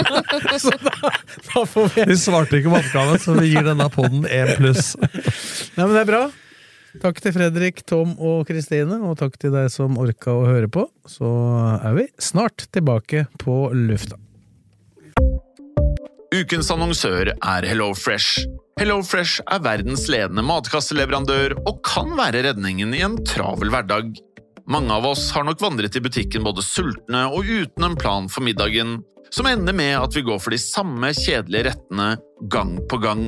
så da, da får vi Vi svarte ikke på oppgaven, så vi gir denne poden én pluss. Nei, men det er bra. Takk til Fredrik, Tom og Kristine, og takk til deg som orka å høre på. Så er vi snart tilbake på lufta. Ukens annonsør er HelloFresh. HelloFresh er verdens ledende matkasseleverandør og kan være redningen i en travel hverdag. Mange av oss har nok vandret i butikken både sultne og uten en plan for middagen, som ender med at vi går for de samme kjedelige rettene gang på gang.